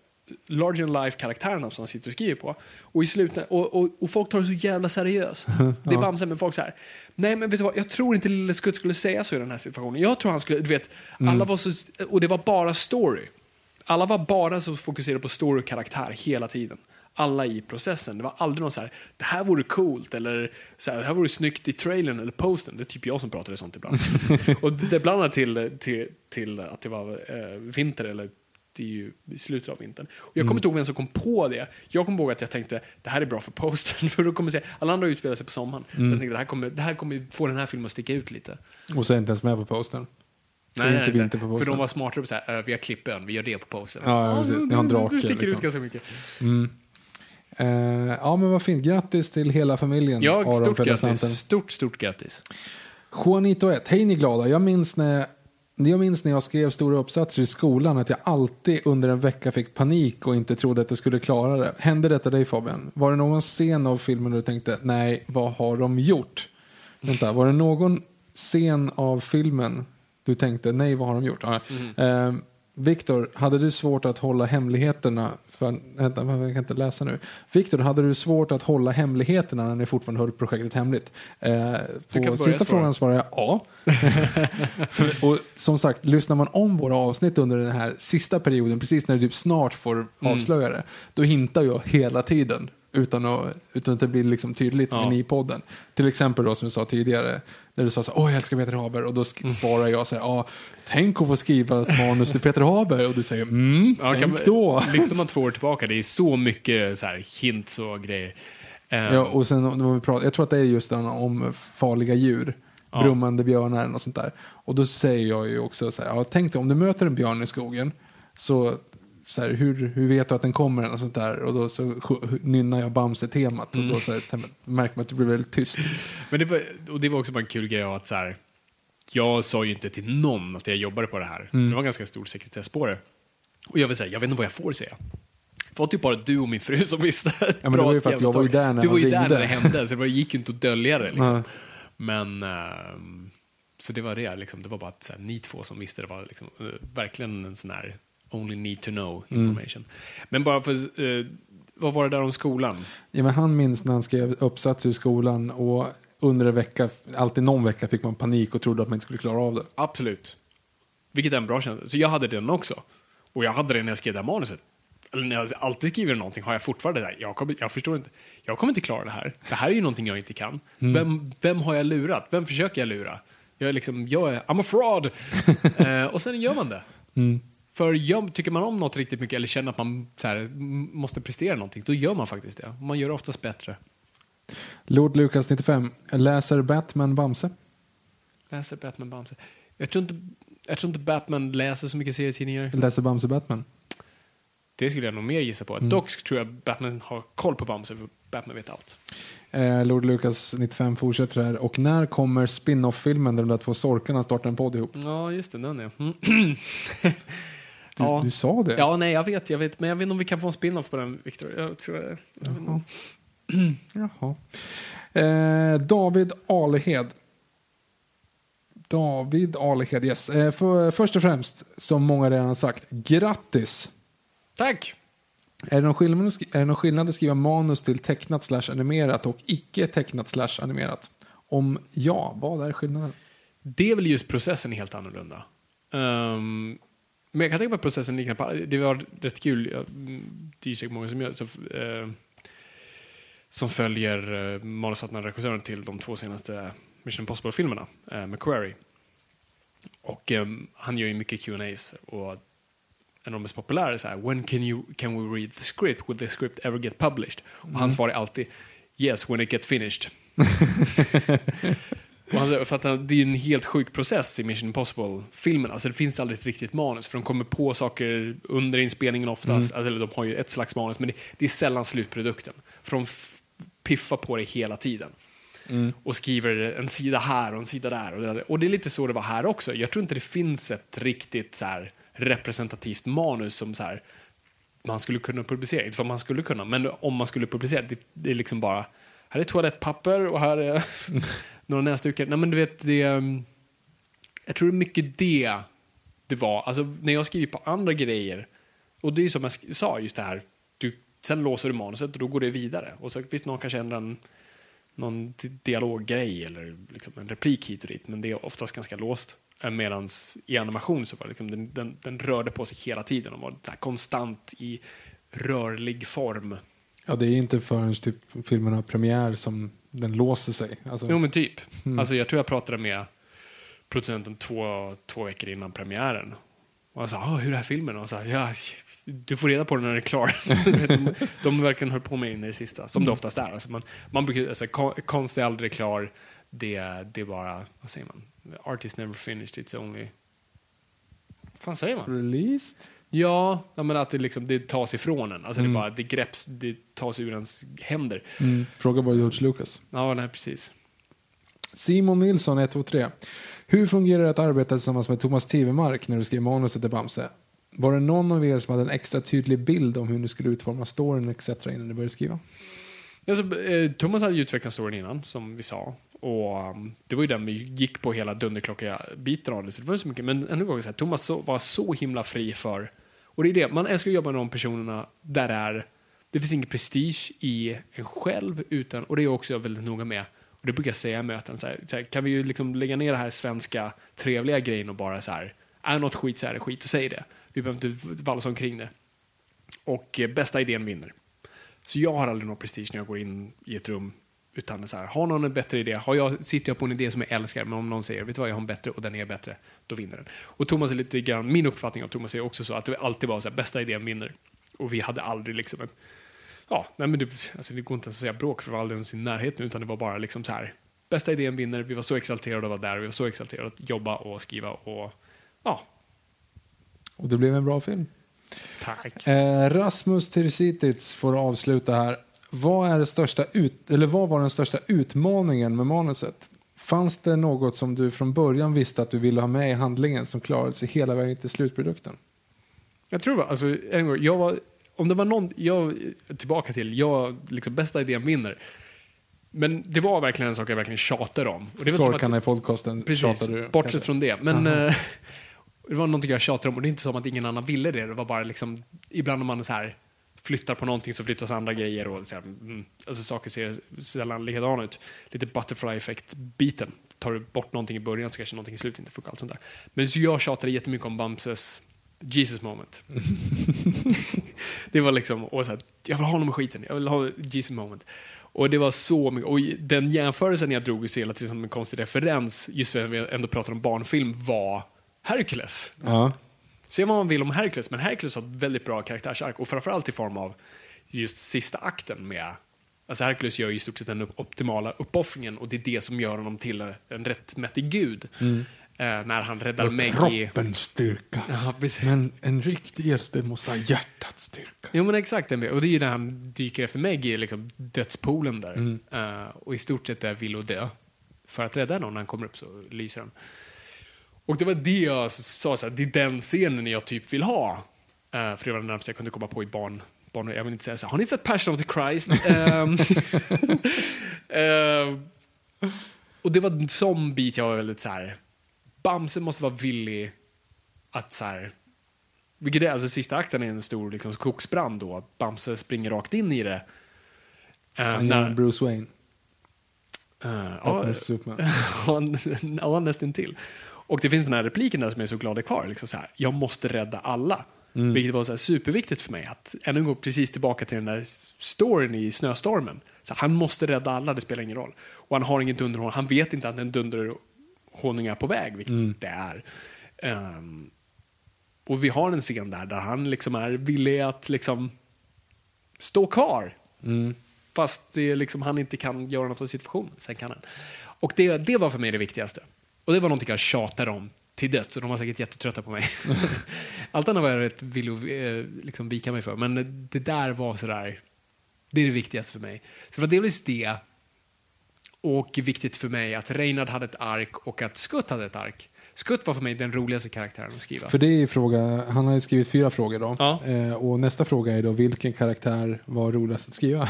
larger than life karaktärerna som man sitter och skriver på. Och, i sluten, och, och, och folk tar det så jävla seriöst. Det är Bamse, men folk så här. Nej men vet du vad, jag tror inte Lille Skutt skulle säga så i den här situationen. Jag tror han skulle, du vet, alla var så, och det var bara story. Alla var bara så fokuserade på story och karaktär hela tiden. Alla i processen. Det var aldrig någon så här, det här vore coolt eller så här, det här vore snyggt i trailern eller posten. Det är typ jag som pratar sånt ibland. och det bland annat till, till, till att det var eh, vinter eller det är ju i slutet av vintern. Och jag kommer inte ihåg vem som kom på det. Jag kommer ihåg att jag tänkte det här är bra för posten. För då kommer se, alla andra utspelar sig på sommaren. Så jag tänkte det här, kommer, det här kommer få den här filmen att sticka ut lite. Och så är inte ens med på postern. Det är inte på För posten. de var smartare på så här, "Ö, vi har klippön, vi gör det på posten. Ja, ja, precis. Ni har en drake, Det sticker ut liksom. ganska mycket. Eh, ja, men vad fint. Grattis till hela familjen. Ja, Aron stort grattis. Stort, stort grattis. Juanito 1. Hej ni glada. Jag minns, när, jag minns när jag skrev stora uppsatser i skolan att jag alltid under en vecka fick panik och inte trodde att jag skulle klara det. Hände detta dig Fabian? Var det någon scen av filmen du tänkte nej, vad har de gjort? Vänta, var det någon scen av filmen du tänkte nej, vad har de gjort? Ja. Eh, Viktor, hade du svårt att hålla hemligheterna? För, vänta, jag kan inte läsa nu. Viktor, hade du svårt att hålla hemligheterna när ni fortfarande höll projektet hemligt? Eh, på sista frågan svarar jag ja. Och som sagt, lyssnar man om våra avsnitt under den här sista perioden, precis när du typ snart får Mm. avslöja det, då hintar jag hela tiden. Utan att, utan att det blir liksom tydligt Ja. i podden. Till exempel då som jag sa tidigare, när du sa så åh jag älskar Peter Haber, och då Mm. svarar jag så här, ja, tänk att få skriva ett manus till Peter Haber, och du säger, mm, Ja, tänk kan man- då. Lyssnar man två år tillbaka, det är så mycket så här, hints och grejer. Ehm, Ja, och sen vi pratar, jag tror att det är just den om farliga djur. Ja. Brummande björnar och sånt där. Och då säger jag ju också så här, ja, tänk dig om du möter en björn i skogen. Så, så här, hur, hur vet du att den kommer? Och sånt där. Och då så nynnar jag Bamse-temat. Och då så här, så här, märker man att det blir väldigt tyst. Men det var, och det var också bara en kul grej att så här, jag sa ju inte till någon att jag jobbade på det här. Mm. Det var ganska stor sekretess på det. Och jag vill säga, jag vet inte vad jag får säga. Det var typ bara du och min fru som visste. Ja, men det var ju för att jag var ju där när Du var ju där när det hände, så det gick ju inte att dölja det. Liksom. Men, ehm, så det var det, liksom. det var bara att så här, ni två som visste. Det var liksom, eh, verkligen en sån här only need to know Mm. information. Men bara för, eh, vad var det där om skolan? Ja, men han minns när han skrev uppsatser i skolan. Och under en vecka, alltid någon vecka fick man panik och trodde att man inte skulle klara av det. Absolut. Vilket är en bra känsla. Så jag hade den också. Och jag hade det när jag skrev det här manuset. Eller när jag alltid skriver någonting har jag fortfarande det här. Jag, kommer, jag förstår inte. Jag kommer inte klara det här. Det här är ju någonting jag inte kan. Vem, vem har jag lurat? Vem försöker jag lura? Jag är liksom, jag är, I'm a fraud! eh, och sen gör man det. För gör, tycker man om något riktigt mycket eller känner att man så här, måste prestera någonting, då gör man faktiskt det. Man gör det oftast bättre. Lord Lucas 95. Läser Batman Bamse? Läser Batman Bamse. Jag tror inte, jag tror inte Batman läser så mycket serietidningar. Läser Bamse Batman? Det skulle jag nog mer gissa på. Dock tror jag Batman har koll på Bamse, för Batman vet allt. Eh, Lord Lucas 95 fortsätter här. Och när kommer spin-off-filmen där de där två sorkarna startar en podd ihop? Ja, just det, den är. Du, Ja. du sa det? Ja, nej, jag vet, jag vet. Men jag vet inte om vi kan få en spin-off på den, Victor. Jag tror jag, inte. Jaha. Eh, David Alehed. David Alehed, yes. Eh, för, först och främst, som många redan har sagt, grattis! Tack! Är det, någon skillnad, är det någon skillnad att skriva manus till tecknat slash animerat och icke tecknat slash animerat? Om ja, vad är skillnaden? Det är väl just processen helt annorlunda. Ehm, men jag kan tänka mig att processen liknar på... Det var rätt kul. Jag- mm, Det är säkert många som gör så, eh, som följer uh, manusförfattaren regissören till de två senaste Mission Impossible-filmerna, uh, McQuarrie. Och ehm, han gör ju mycket Q&As och en av de mest populära är så här, when can, you, can we read the script? Will the script ever get published? Och hans svar är alltid, yes, when it get finished. Och säger, för att det är en helt sjuk process i Mission Impossible-filmen. Alltså det finns aldrig ett riktigt manus, för de kommer på saker under inspelningen oftast. Alltså, eller de har ju ett slags manus, men det, det är sällan slutprodukten. För de piffar på det hela tiden. Och skriver en sida här och en sida där. Och det, och det är lite så det var här också. Jag tror inte det finns ett riktigt så här, representativt manus som så här, man skulle kunna publicera. Inte för man skulle kunna, men om man skulle publicera. Det, det är liksom bara, här är toalettpapper och här är några näsdukar. Nej men du vet, det... Ehm, jag tror det är mycket det det var. Alltså när jag skriver på andra grejer, och det är som jag sa, just det här, du, sen låser du manuset och då går det vidare. Och så visst, någon kanske ändrar en, någon dialoggrej eller liksom en replik hit och dit, men det är oftast ganska låst. Eh, Medan i animation så var det liksom, den, den, den rörde på sig hela tiden och var konstant i rörlig form. Ja, det är inte förrän typ filmen har premiär som den låser sig. Alltså, Jo men typ. Alltså jag tror jag pratade med producenten två, två veckor innan premiären. Och han sa, ah, hur är filmen? Och han sa, ja, du får reda på den när den är klar. de, de verkligen höll på med in i det sista, som det oftast är. Alltså man, man brukar, alltså, kon- konst är aldrig klar, det, det är bara, vad säger man? Art is never finished, it's only... Vad fan säger man? Released? Ja, men att det, liksom, det tas ifrån en. Alltså det, bara, det grepps, det tas ur ens händer. Mm. Fråga bara George Lucas. Ja, nej, precis. Simon Nilsson, 123. Hur fungerar det att arbeta tillsammans med Thomas Tivemark när du skrev manuset till Bamse? Var det någon av er som hade en extra tydlig bild om hur ni skulle utforma storyn etc. innan ni började skriva? Alltså, eh, Thomas hade ju utvecklat storyn innan, som vi sa. Och um, det var ju den vi gick på hela dunderklocka-biten av det. Så det var så mycket. Men ännu en gång, så här, Thomas så, var så himla fri för... Och det är det, man älskar att jobba med de personerna där det är... Det finns ingen prestige i en själv, utan, och det är jag också väldigt noga med. Och det brukar jag säga i möten. Så här, så här, kan vi ju liksom lägga ner det här svenska trevliga grejen och bara så här, är något skit så är det skit, och säg det. Vi behöver inte valsa omkring det. Och eh, bästa idén vinner. Så jag har aldrig någon prestige när jag går in i ett rum. Utan så här, har någon en bättre idé, har jag, sitter jag på en idé som jag älskar, men om någon säger, vet du vad, jag har en bättre och den är bättre, då vinner den. Och Thomas är lite grann, min uppfattning av Thomas är också så att det alltid var så här, bästa idén vinner. Och vi hade aldrig liksom en, ja, nej men det, alltså det går inte ens att säga bråk för det var aldrig ens i närheten, utan det var bara liksom så här, bästa idén vinner, vi var så exalterade att vara där, vi var så exalterade att jobba och skriva och, ja, Och det blev en bra film. tack. Eh, Rasmus Tirsitic får avsluta här. Vad, är största ut, eller vad var den största utmaningen med manuset? Fanns det något som du från början visste att du ville ha med i handlingen som klarade sig hela vägen till slutprodukten? Jag tror det var, alltså, en gång, jag var, om det var någon, jag, tillbaka till, jag, liksom bästa idén vinner. Men det var verkligen en sak jag verkligen tjatade om. Och det var Sorkarna att, i podcasten precis, du. bortsett från det. Men eh, det var någonting jag tjatade om och det är inte som att ingen annan ville det. Det var bara liksom, ibland om man är så här, flyttar på någonting så flyttas andra grejer och mm, alltså saker ser sällan likadana ut. Lite butterfly effect-biten. tar du bort någonting i början så kanske någonting i slutet inte funkar. Allt sånt där. Men så jag tjatade jättemycket om Bamses Jesus moment. det var liksom, och så här, jag vill ha honom med skiten, jag vill ha Jesus moment. Och det var så mycket, och den jämförelsen jag drog så hela tiden som en konstig referens, just för att vi ändå pratar om barnfilm, var Hercules. Ja. Se vad man vill om Hercules, men Hercules har ett väldigt bra karaktärsark och framförallt i form av just sista akten med Alltså Hercules gör i stort sett den optimala uppoffringen och det är det som gör honom till en rättmätig gud. Mm. Eh, när han räddar Maggie. Kroppens styrka. Ja, men en riktig hjälte måste ha hjärtats styrka. Jo men exakt, och det är ju när han dyker efter Maggie, liksom dödspoolen där. Mm. Uh, och i stort sett är vill att dö. För att rädda någon, när han kommer upp så lyser han. Och det var det jag sa, så här, det är den scenen jag typ vill ha. Uh, för det var det närmaste jag kunde komma på i barn, barn jag vill inte säga så här, har ni sett Passion of the Christ? uh, och det var en sån bit jag var väldigt så här, Bamse måste vara villig att så här, vilket är, alltså sista akten är en stor liksom, skogsbrand då, Bamse springer rakt in i det. Uh, när, Bruce Wayne. Uh, ja, ja, nästan till. Och det finns den här repliken där som jag är så glad är kvar. Liksom så här, jag måste rädda alla. Mm. Vilket var så superviktigt för mig. Att ännu en gång precis tillbaka till den där storyn i snöstormen. Så han måste rädda alla, det spelar ingen roll. Och han har ingen dunderhån, han vet inte att en dunderhåning är på väg, vilket mm. det är. Um, och vi har en scen där, där han liksom är villig att liksom stå kvar. Mm. Fast det liksom, han inte kan göra något åt situationen. Sen kan han. Och det, det var för mig det viktigaste. Och det var någonting jag tjatade om till döds och de var säkert jättetrötta på mig. Allt annat var jag rätt villig att eh, liksom vika mig för. Men det där var sådär, det är det viktigaste för mig. Så det var delvis det och viktigt för mig att Reinhard hade ett ark och att Skutt hade ett ark. Skutt var för mig den roligaste karaktären att skriva. För det är fråga, han har ju skrivit fyra frågor då. Ja. Eh, och nästa fråga är då, vilken karaktär var roligast att skriva?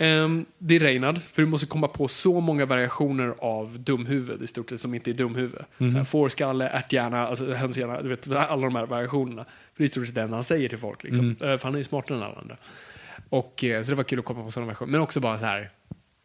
um, det är Reinhard, för du måste komma på så många variationer av dumhuvud i stort sett som inte är dumhuvud. Mm. Såhär, fårskalle, ärthjärna, alltså hönshjärna, du vet alla de här variationerna. För det är i stort sett det han säger till folk. Liksom. Mm. Uh, för han är ju smartare än alla andra. Och, uh, så det var kul att komma på sådana variationer. Men också bara så här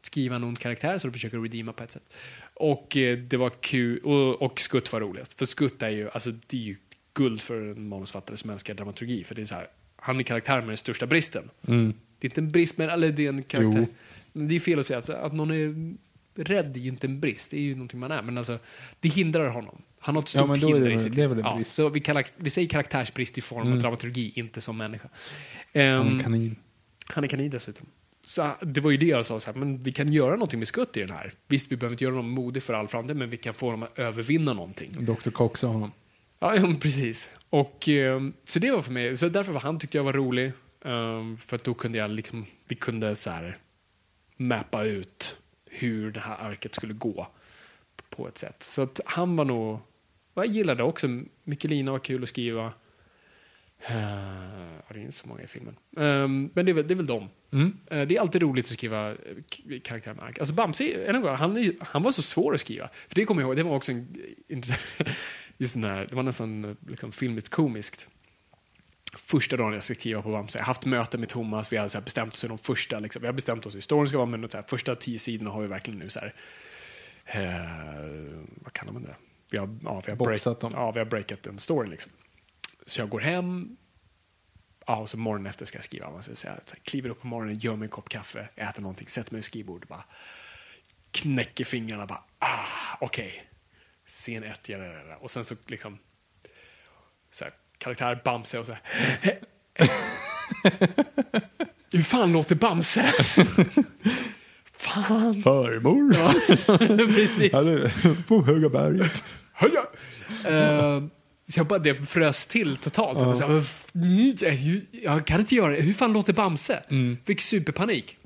skriva ond karaktär så du försöker redeema på ett sätt. Och eh, det var kul, och, och Skutt var roligast. För Skutt är ju, alltså det är ju guld för en manusfattare som älskar dramaturgi. För det är så här, han är karaktären med den största bristen. Mm. Det är inte en brist, men eller det är en karaktär. Jo. Det är fel att säga att, att någon är rädd är ju inte en brist, det är ju någonting man är. Men alltså, det hindrar honom. Han har ett stort ja, hinder det, i sitt liv. Ja, så vi, kallar, vi säger karaktärsbrist i form mm. av dramaturgi, inte som människa. Um, han är ehm, kanin. Han är kanin dessutom. Så det var ju det jag sa, så här, men vi kan göra någonting med Skutt i den här. Visst, vi behöver inte göra honom modig för all framtid, men vi kan få honom att övervinna någonting. Dr. Cox sa honom. Ja, ja, precis. Och, um, så det var för mig, så därför var han tyckte jag var rolig. Um, för att då kunde jag liksom, vi kunde så här mappa ut hur det här arket skulle gå på ett sätt. Så att han var nog, jag gillade också, Mikkelina var kul att skriva. Det är inte så många i filmen. Um, men det är, väl, det är väl dem. Mm. Uh, det är alltid roligt att skriva eh, karaktärer med ark. Alltså Bamse, en gång, han, han var så svår att skriva. För det kommer jag ihåg, det var också en, just den här, det var nästan liksom, filmiskt komiskt. Första dagen jag ska skriva på Bamse, jag har haft möte med Thomas, vi har så bestämt oss hur de första, liksom, vi har bestämt oss hur storyn ska vara, men så här, första tio sidorna har vi verkligen nu så här, uh, vad kallar man det? Vi har, ja, vi har, break, ja, vi har breakat en story liksom. Så jag går hem, ja, och så morgonen efter ska jag skriva. Man ska säga, så här, kliver upp på morgonen, gör mig en kopp kaffe, äter någonting, sätter mig vid skrivbordet, bara knäcker fingrarna, bara ah, okej. Okay. Scen ett, ja, och sen så liksom så här, karaktär Bamse och så här. Hur fan låter Bamse? fan. Farmor. Ja, precis. På Höga berget. Uh, så jag bara, det frös till totalt. Ja. Så jag, jag kan inte göra det. Hur fan låter Bamse? Mm. Fick superpanik.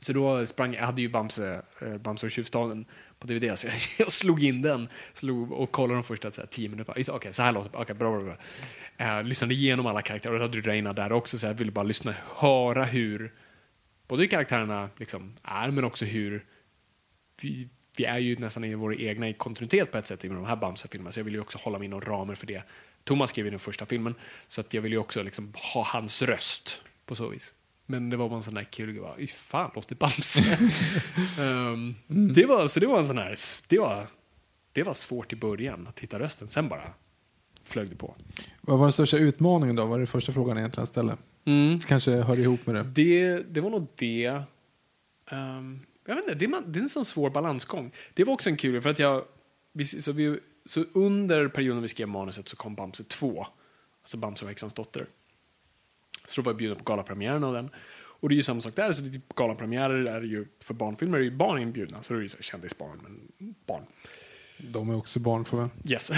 Så då sprang jag, hade ju Bamse, eh, Bamse och tjuvstaden på DVD, så jag, jag, slog in den slog, och kollade de första så här, tio minuterna. Okej, okay, så här låter det. Okay, bra, bra, bra. Uh, lyssnade igenom alla karaktärer, och då hade du Reina där också, så jag ville bara lyssna, höra hur både hur karaktärerna liksom är, men också hur vi, är ju nästan i vår egna kontinuitet på ett sätt i de här Bamse-filmerna, så jag vill ju också hålla mig inom ramen för det. Thomas skrev ju den första filmen, så att jag vill ju också liksom ha hans röst på så vis. Men det var bara en sån där kul grej. bara, "Fy Fan, låter Bamse. Ehm, det, var, så det var en sån här... Det var, det var svårt i början att hitta rösten. Sen bara flög det på. Vad var den största utmaningen då? Var det första frågan egentligen jag ställde? Kanske hör ihop med det. Det, det var nog det. Ehm, jag vet inte, det, är, man- det är en sån svår balansgång. Det var också en kul för att jag... vi- Så, vi, så under perioden vi skrev manuset så kom Bamse 2. Alltså Bamse och häxans dotter. Så då var jag bjuden på galapremiären av den. Och det är ju samma sak där. Så det är galapremiärer är ju, för barnfilmer är ju barn inbjudna. Så det är ju så här kändisbarn, men barn. De är också barn får jag. Yes.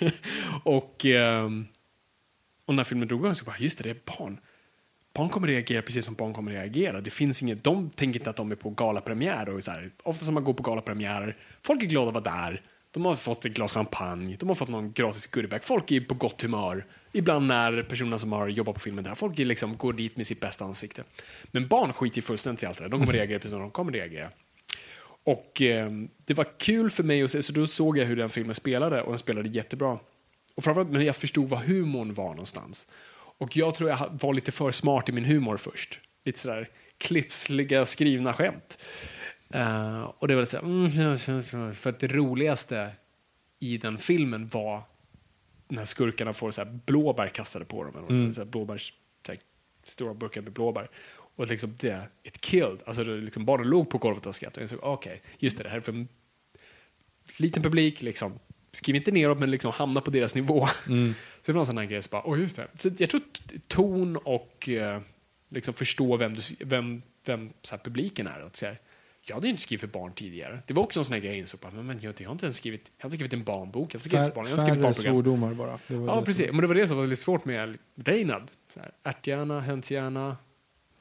och, ehm, och när filmen drog igång så bara, just det, det är barn. Barn kommer reagera precis som barn kommer reagera. Det finns inget, de tänker inte att de är på galapremiär. Och så här, ofta när man går på galapremiärer, folk är glada att vara där. De har fått ett glas champagne, de har fått någon gratis goodiebag. Folk är på gott humör. Ibland när personerna som har jobbat på filmen där, folk är liksom, går dit med sitt bästa ansikte. Men barn skiter fullständigt i allt det där. De kommer reagera precis som de kommer reagera. Och eh, det var kul för mig att se, så då såg jag hur den filmen spelade och den spelade jättebra. Och framförallt, men jag förstod vad humorn var någonstans. Och jag tror jag var lite för smart i min humor först. Lite sådär klipsliga skrivna skämt. Eh, och det var lite såhär, mm, för att det roligaste i den filmen var när skurkarna får så här blåbär kastade på dem. Mm. Så här blåbärs, så här, stora burkar med blåbär. Och liksom det, it killed. Alltså det, liksom barnen låg på golvet och skrattade. Och jag såg, okej, just det, det här är för en liten publik. Liksom. Skriv inte ner dem, men liksom hamna på deras nivå. Så det var en sån här grej, så bara, oh, just det. Så jag tror ton och eh, liksom förstå vem, du, vem, vem så här, publiken är. Att säga, jag hade ju inte skrivit för barn tidigare. Det var också en sån här grej jag insåg, men, men jag, har inte ens skrivit, jag har inte skrivit en barnbok, jag har skrivit för barn, jag har skrivit barnprogram. svordomar bara. Ja, precis. Men det var det som var lite svårt med Reinhard. Så här, Ärthjärna, hönshjärna,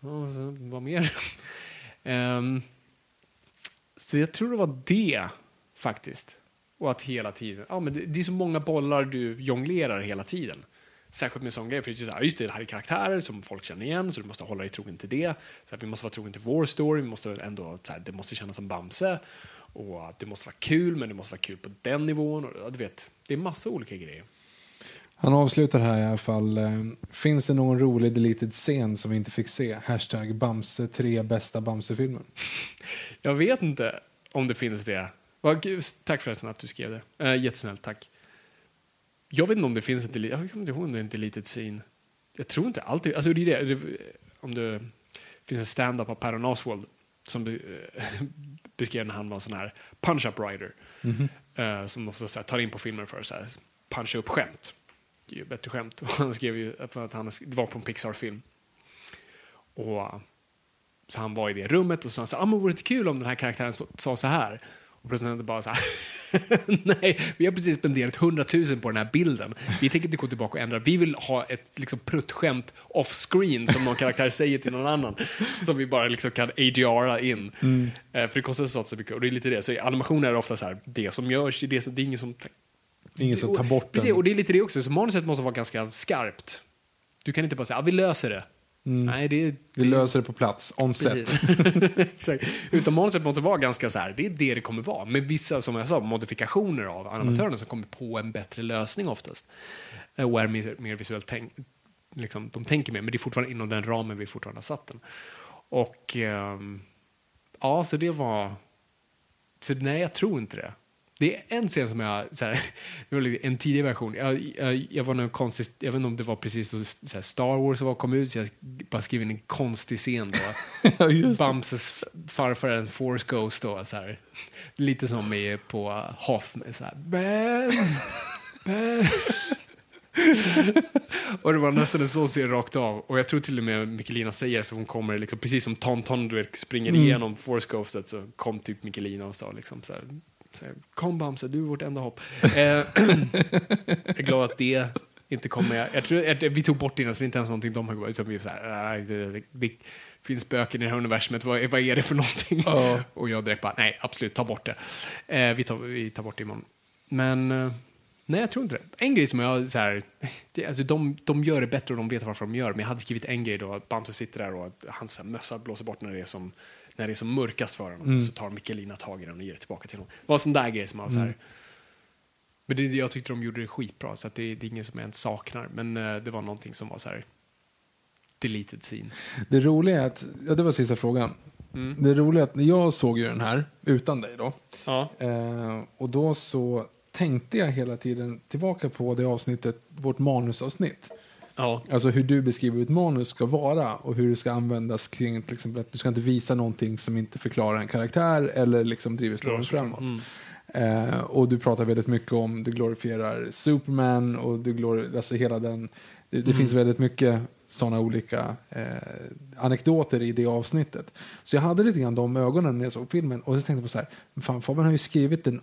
så vad mer? Ehm, så jag tror det var det, faktiskt. Och att hela tiden, ja men det, det är så många bollar du jonglerar hela tiden. Särskilt med sån grej, för det är så här, just det, det här är karaktärer som folk känner igen, så du måste hålla dig trogen till det. Så här, vi måste vara trogen till vår story, vi måste ändå, så här, det måste kännas som Bamse. Och att det måste vara kul, men det måste vara kul på den nivån. Och, du vet, det är massa olika grejer. Han avslutar här i alla fall. eh, Finns det någon rolig deleted scen som vi inte fick se? Hashtag Bamse, tre bästa Bamse-filmer. Jag vet inte om det finns det. Tack förresten att du skrev det. Uh, jättesnällt, tack. Jag vet inte om det finns ett deli- jag kommer inte ihåg om det är ett litet scene. Jag tror inte alltid, alltså det är det, om det finns en stand-up av Patton Oswald som be, eh, beskrev när han var en sån här punch-up writer. Eh, som ofta så här, tar in på filmer för att puncha upp skämt. Det är ju bättre skämt. Och han skrev ju, för att han, det var på en Pixar-film. Och så han var i det rummet och sa så ah, men vore det kul om den här karaktären så, sa så här. Och producenten bara så här, nej, vi har precis spenderat 100 000 på den här bilden. Vi tänker inte gå tillbaka och ändra. Vi vill ha ett liksom, pruttskämt off-screen som någon karaktär säger till någon annan. Som vi bara liksom kan ADRa in. Eh, för det kostar så så mycket. Och det är lite det. Så animationer är det ofta så här, det som görs, det är, det, som- det är ingen som Ingen som tar bort Precis, den. och det är lite det också. Så manuset måste vara ganska skarpt. Du kan inte bara säga, ah, vi löser det. Nej, det, Vi löser det på plats, on set. Exakt. Utan manuset måste vara ganska så här, det är det det kommer vara. Med vissa, som jag sa, modifikationer av animatörerna som kommer på en bättre lösning oftast. Eh, Och är mer, mer visuellt tänk, liksom, de tänker mer, men det är fortfarande inom den ramen vi fortfarande har satt den. Och ehm, ja, så det var... Så nej, jag tror inte det. Det är en scen som jag, så här, det var lite en tidig version. Jag, jag, jag var någon konstig, jag vet inte om det var precis då här, Star Wars var kom ut, så jag bara skrev in en konstig scen då. Bamses farfar är en Force Ghost då, så här. Lite som med på Hoth med så här, Ben, Ben. och det var nästan en sån scen rakt av. Och jag tror till och med Mikkelina säger, för hon kommer liksom, precis som Tonton du vet, springer igenom Force Ghostet så kom typ Mikkelina och sa liksom så här, här, kom Bamse, du är vårt enda hopp. Eh, jag är glad att det inte kom med. Jag tror, att vi tog bort det innan, så det är inte ens någonting de har utan vi är så här, "Nej, det, det, det finns spöken i det här universumet, vad, är- vad är det för någonting? Ja. Och jag direkt bara, nej, absolut, ta bort det. Eh, vi, tar, vi tar bort det imorgon. Men eh, nej, jag tror inte det. En grej som jag, så här, det, alltså, de, de gör det bättre och de vet varför de gör det. Men jag hade skrivit en grej då, att Bamse sitter där och att hans mössa blåser bort när det är som, när det är som mörkast för honom. Och så tar Mikkelina tag i den och ger det tillbaka till honom. Det var en sån där grej som var så här, men det, jag tyckte de gjorde det skitbra, så att det, det är ingen som jag ens saknar. Men eh, det var någonting som var så här... deleted scene. Det roliga är att, ja det var sista frågan. Det roliga är att jag såg ju den här utan dig då. Ja. Eh, och då så tänkte jag hela tiden tillbaka på det avsnittet, vårt manusavsnitt. Ja. Alltså hur du beskriver ett manus ska vara och hur det ska användas kring till exempel att du ska inte visa någonting som inte förklarar en karaktär eller liksom driver storyn framåt. Eh, och du pratar väldigt mycket om, du glorifierar Superman och du glor, alltså hela den, det, det finns väldigt mycket sådana olika eh, anekdoter i det avsnittet. Så jag hade lite grann de ögonen när jag såg filmen och så tänkte jag på så här, fan Fabian har ju skrivit den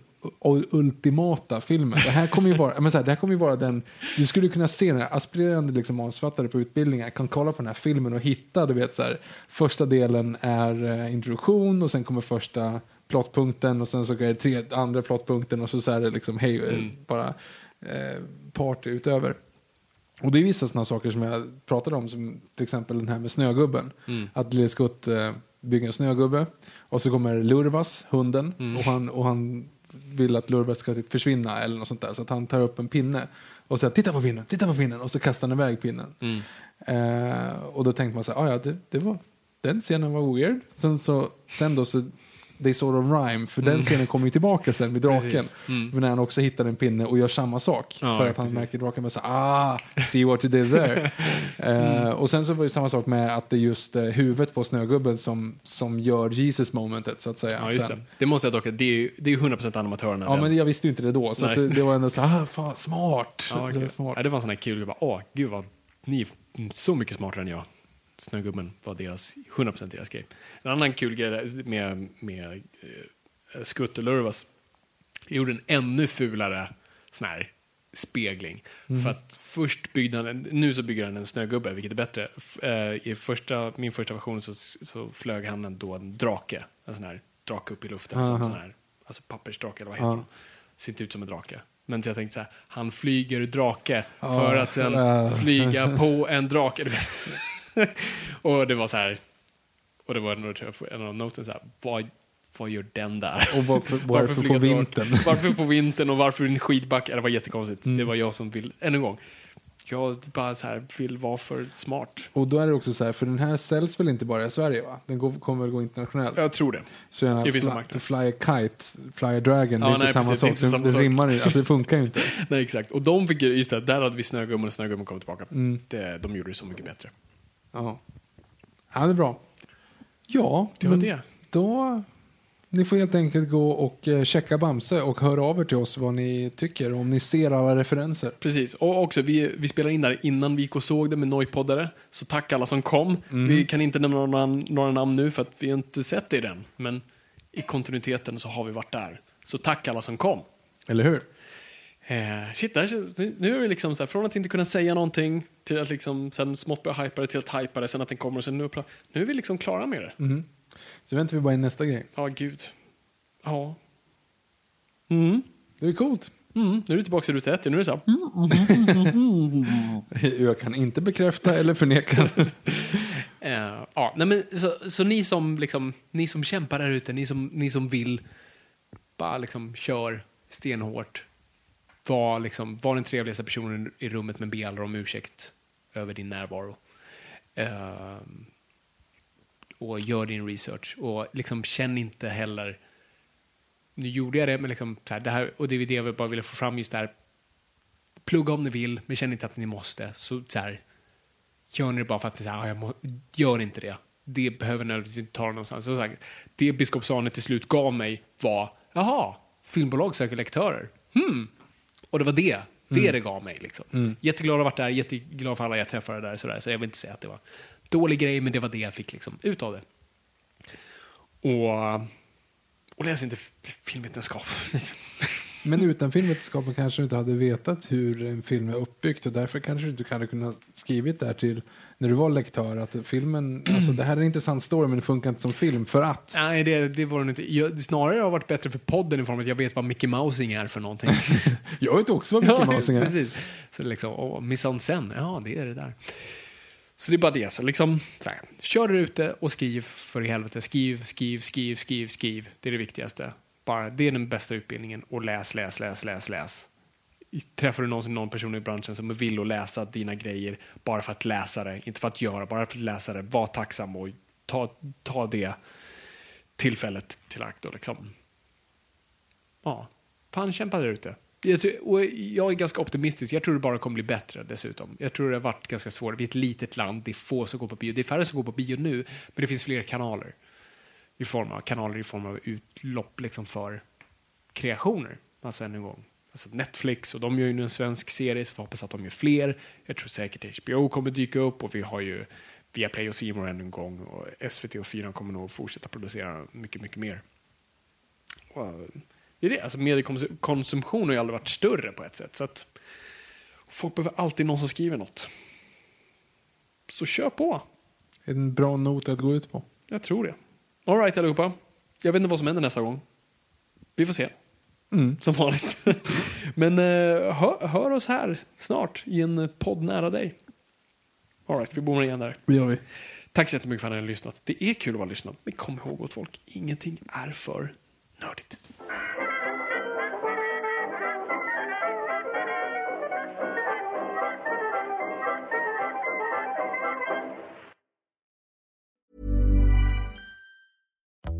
ultimata filmen. Det här kommer ju vara, men så här, det här kommer ju vara den, du skulle kunna se när aspirerande liksom, manusförfattare på utbildningar kan kolla på den här filmen och hitta, du vet så här, första delen är eh, introduktion och sen kommer första plottpunkten och sen så är det tre, andra plottpunkten och så, så är det liksom hej, eh, bara eh, party utöver. Och det är vissa sådana saker som jag pratade om, som till exempel den här med snögubben. Att Lille Skutt eh, bygger en snögubbe och så kommer Lurvas, hunden, och, han, och han vill att Lurvas ska försvinna eller något sånt där. Så att han tar upp en pinne och säger titta på pinnen, titta på pinnen och så kastar han iväg pinnen. Eh, och då tänkte man så här, ah, ja det, det var, den scenen var weird. Sen, så, sen då så They sort of rhyme, för den scenen kommer ju tillbaka sen med draken. För när han också hittar en pinne och gör samma sak. Ja, för att han precis. märker draken med så ah, see what you did there. Eh, och sen så var det samma sak med att det är just eh, huvudet på snögubben som, som gör Jesus momentet så att säga. Ja, just Sen- det. Det måste jag dock, det är ju det är ju 100% animatörerna. Ja, men jag visste ju inte det då. Så det, det var ändå så ah, fan, smart. Ja, det var smart. ja, det var en sån här kul, jag bara, åh, gud vad, ni är så mycket smartare än jag. Snögubben var deras, 100% deras grej. En annan kul grej med, med eh, Skutt och Lurvas, jag gjorde en ännu fulare sån här spegling. För att först byggde han, nu så bygger han en snögubbe, vilket är bättre. Eh, I första, min första version så, så flög han en, då en drake, en sån här drake upp i luften, som Aha. sån här, alltså pappersdrake eller vad heter Ja. de? Ser inte ut som en drake. Men jag tänkte så här, han flyger drake för att sen ja. flyga på en drake. och det var så här, och det var en av noten så här, vad, vad gör den där? Och varför, varför på flyga drake? vintern? Varför på vintern och varför en skidbacke? Det var jättekonstigt. Mm. Det var jag som vill, ännu en gång, jag bara så här vill vara för smart. Och då är det också så här, för den här säljs väl inte bara i Sverige va? Den går, kommer väl gå internationellt? Jag tror det. Så den här I vissa fly, marknader. fly a kite, fly a dragon, det Ja, är inte nej, samma precis, det är sak. inte Det, samma det rimmar ju, alltså det funkar ju inte. Nej, exakt. Och de fick ju, just det, där hade vi snögumman och snögumman kom tillbaka. Mm. Det, de gjorde det så mycket bättre. Ja. ja, det är bra. Ja, Det var det. Då, ni får helt enkelt gå och eh, checka Bamse och höra av er till oss vad ni tycker, om ni ser alla referenser. Precis. Och också, vi, vi spelade in där innan vi gick och såg det med Noippoddare. Så tack alla som kom. Vi kan inte nämna några, några namn nu för att vi inte sett det i den. Men i kontinuiteten så har vi varit där. Så tack alla som kom. Eller hur? Eh, shit, det känns, nu- är vi liksom så här, från att inte kunna säga någonting till att liksom sen smått börja hypa det till att hypa det, sen att den kommer och sen nu, nu är vi liksom klara med det. Så väntar vi bara in nästa grej. Ja, gud. Ja. Mm. Det är coolt. Mm. Nu är du tillbaka i ruta ett, nu är det så här. Mm. Jag kan inte bekräfta eller förneka. Eh, ja, nej men, så, så ni som liksom, ni som kämpar där ute, ni som, ni som vill, bara liksom kör stenhårt. Var, liksom, var den trevligaste personen i rummet men be alla om ursäkt över din närvaro. Uh, och gör din research. Och liksom känn inte heller, nu gjorde jag det, men liksom, så här, det här, och det är det jag bara ville få fram just där. Plugga om ni vill, men känn inte att ni måste. Så, så här, Gör ni det bara för att ni säger, ah, jag må, gör inte det. Det behöver nödvändigtvis inte ta någonstans. Så här, det biskop Sane till slut gav mig var, jaha, filmbolag söker lektörer. Hmm. Och det var det. Det det gav mig. Liksom. Jätteglad att ha varit där, jätteglad för alla jag träffade där. Sådär. Så jag vill inte säga att det var dålig grej, men det var det jag fick liksom, ut av det. Och, och läs inte filmvetenskap. Men utan filmvetenskapen kanske du inte hade vetat hur en film är uppbyggt och därför kanske du inte hade kunnat skrivit där till när du var lektör att filmen, alltså det här är en intressant story men det funkar inte som film för att. Nej, det, det var det inte. Jag, snarare har det varit bättre för podden i form av att jag vet vad Mickey Mousing är för någonting. Jag vet också vad Mickey Mousing är. precis. Så liksom, och mise en scène, ja det är det där. Så det är bara det. Så liksom, så här, kör där ute och skriv för i helvete. Skriv, skriv, skriv, skriv, skriv. Det är det viktigaste. Bara, det är den bästa utbildningen. Och läs, läs, läs, läs, läs. Träffar du någonsin någon person i branschen som vill att läsa dina grejer bara för att läsa det, inte för att göra, bara för att läsa det, var tacksam och ta, ta det tillfället till akt. Liksom. Ja, fan kämpa där ute. Jag, tror, jag är ganska optimistisk. Jag tror det bara kommer bli bättre dessutom. Jag tror det har varit ganska svårt. Vi är ett litet land, det är få som går på bio. Det är färre som går på bio nu, men det finns fler kanaler. I form av kanaler i form av utlopp liksom för kreationer. Alltså än en gång. Alltså Netflix och de gör ju en svensk serie så vi hoppas att de gör fler. Jag tror säkert HBO kommer dyka upp och vi har ju Viaplay och Simon ännu en gång och SVT och 4 kommer nog fortsätta producera mycket, mycket mer. Det är det, alltså mediekonsumtion har ju aldrig varit större på ett sätt så att folk behöver alltid någon som skriver något. Så kör på! En bra not att gå ut på. Jag tror det. Alright allihopa. Jag vet inte vad som händer nästa gång. Vi får se. Mm. Som vanligt. Men uh, hör, hör, oss här snart i en podd nära dig. Alright, vi bommar igen där. Det gör vi. Tack så jättemycket för att ni har lyssnat. Det är kul att vara lyssnad. Men kom ihåg åt folk, ingenting är för nördigt.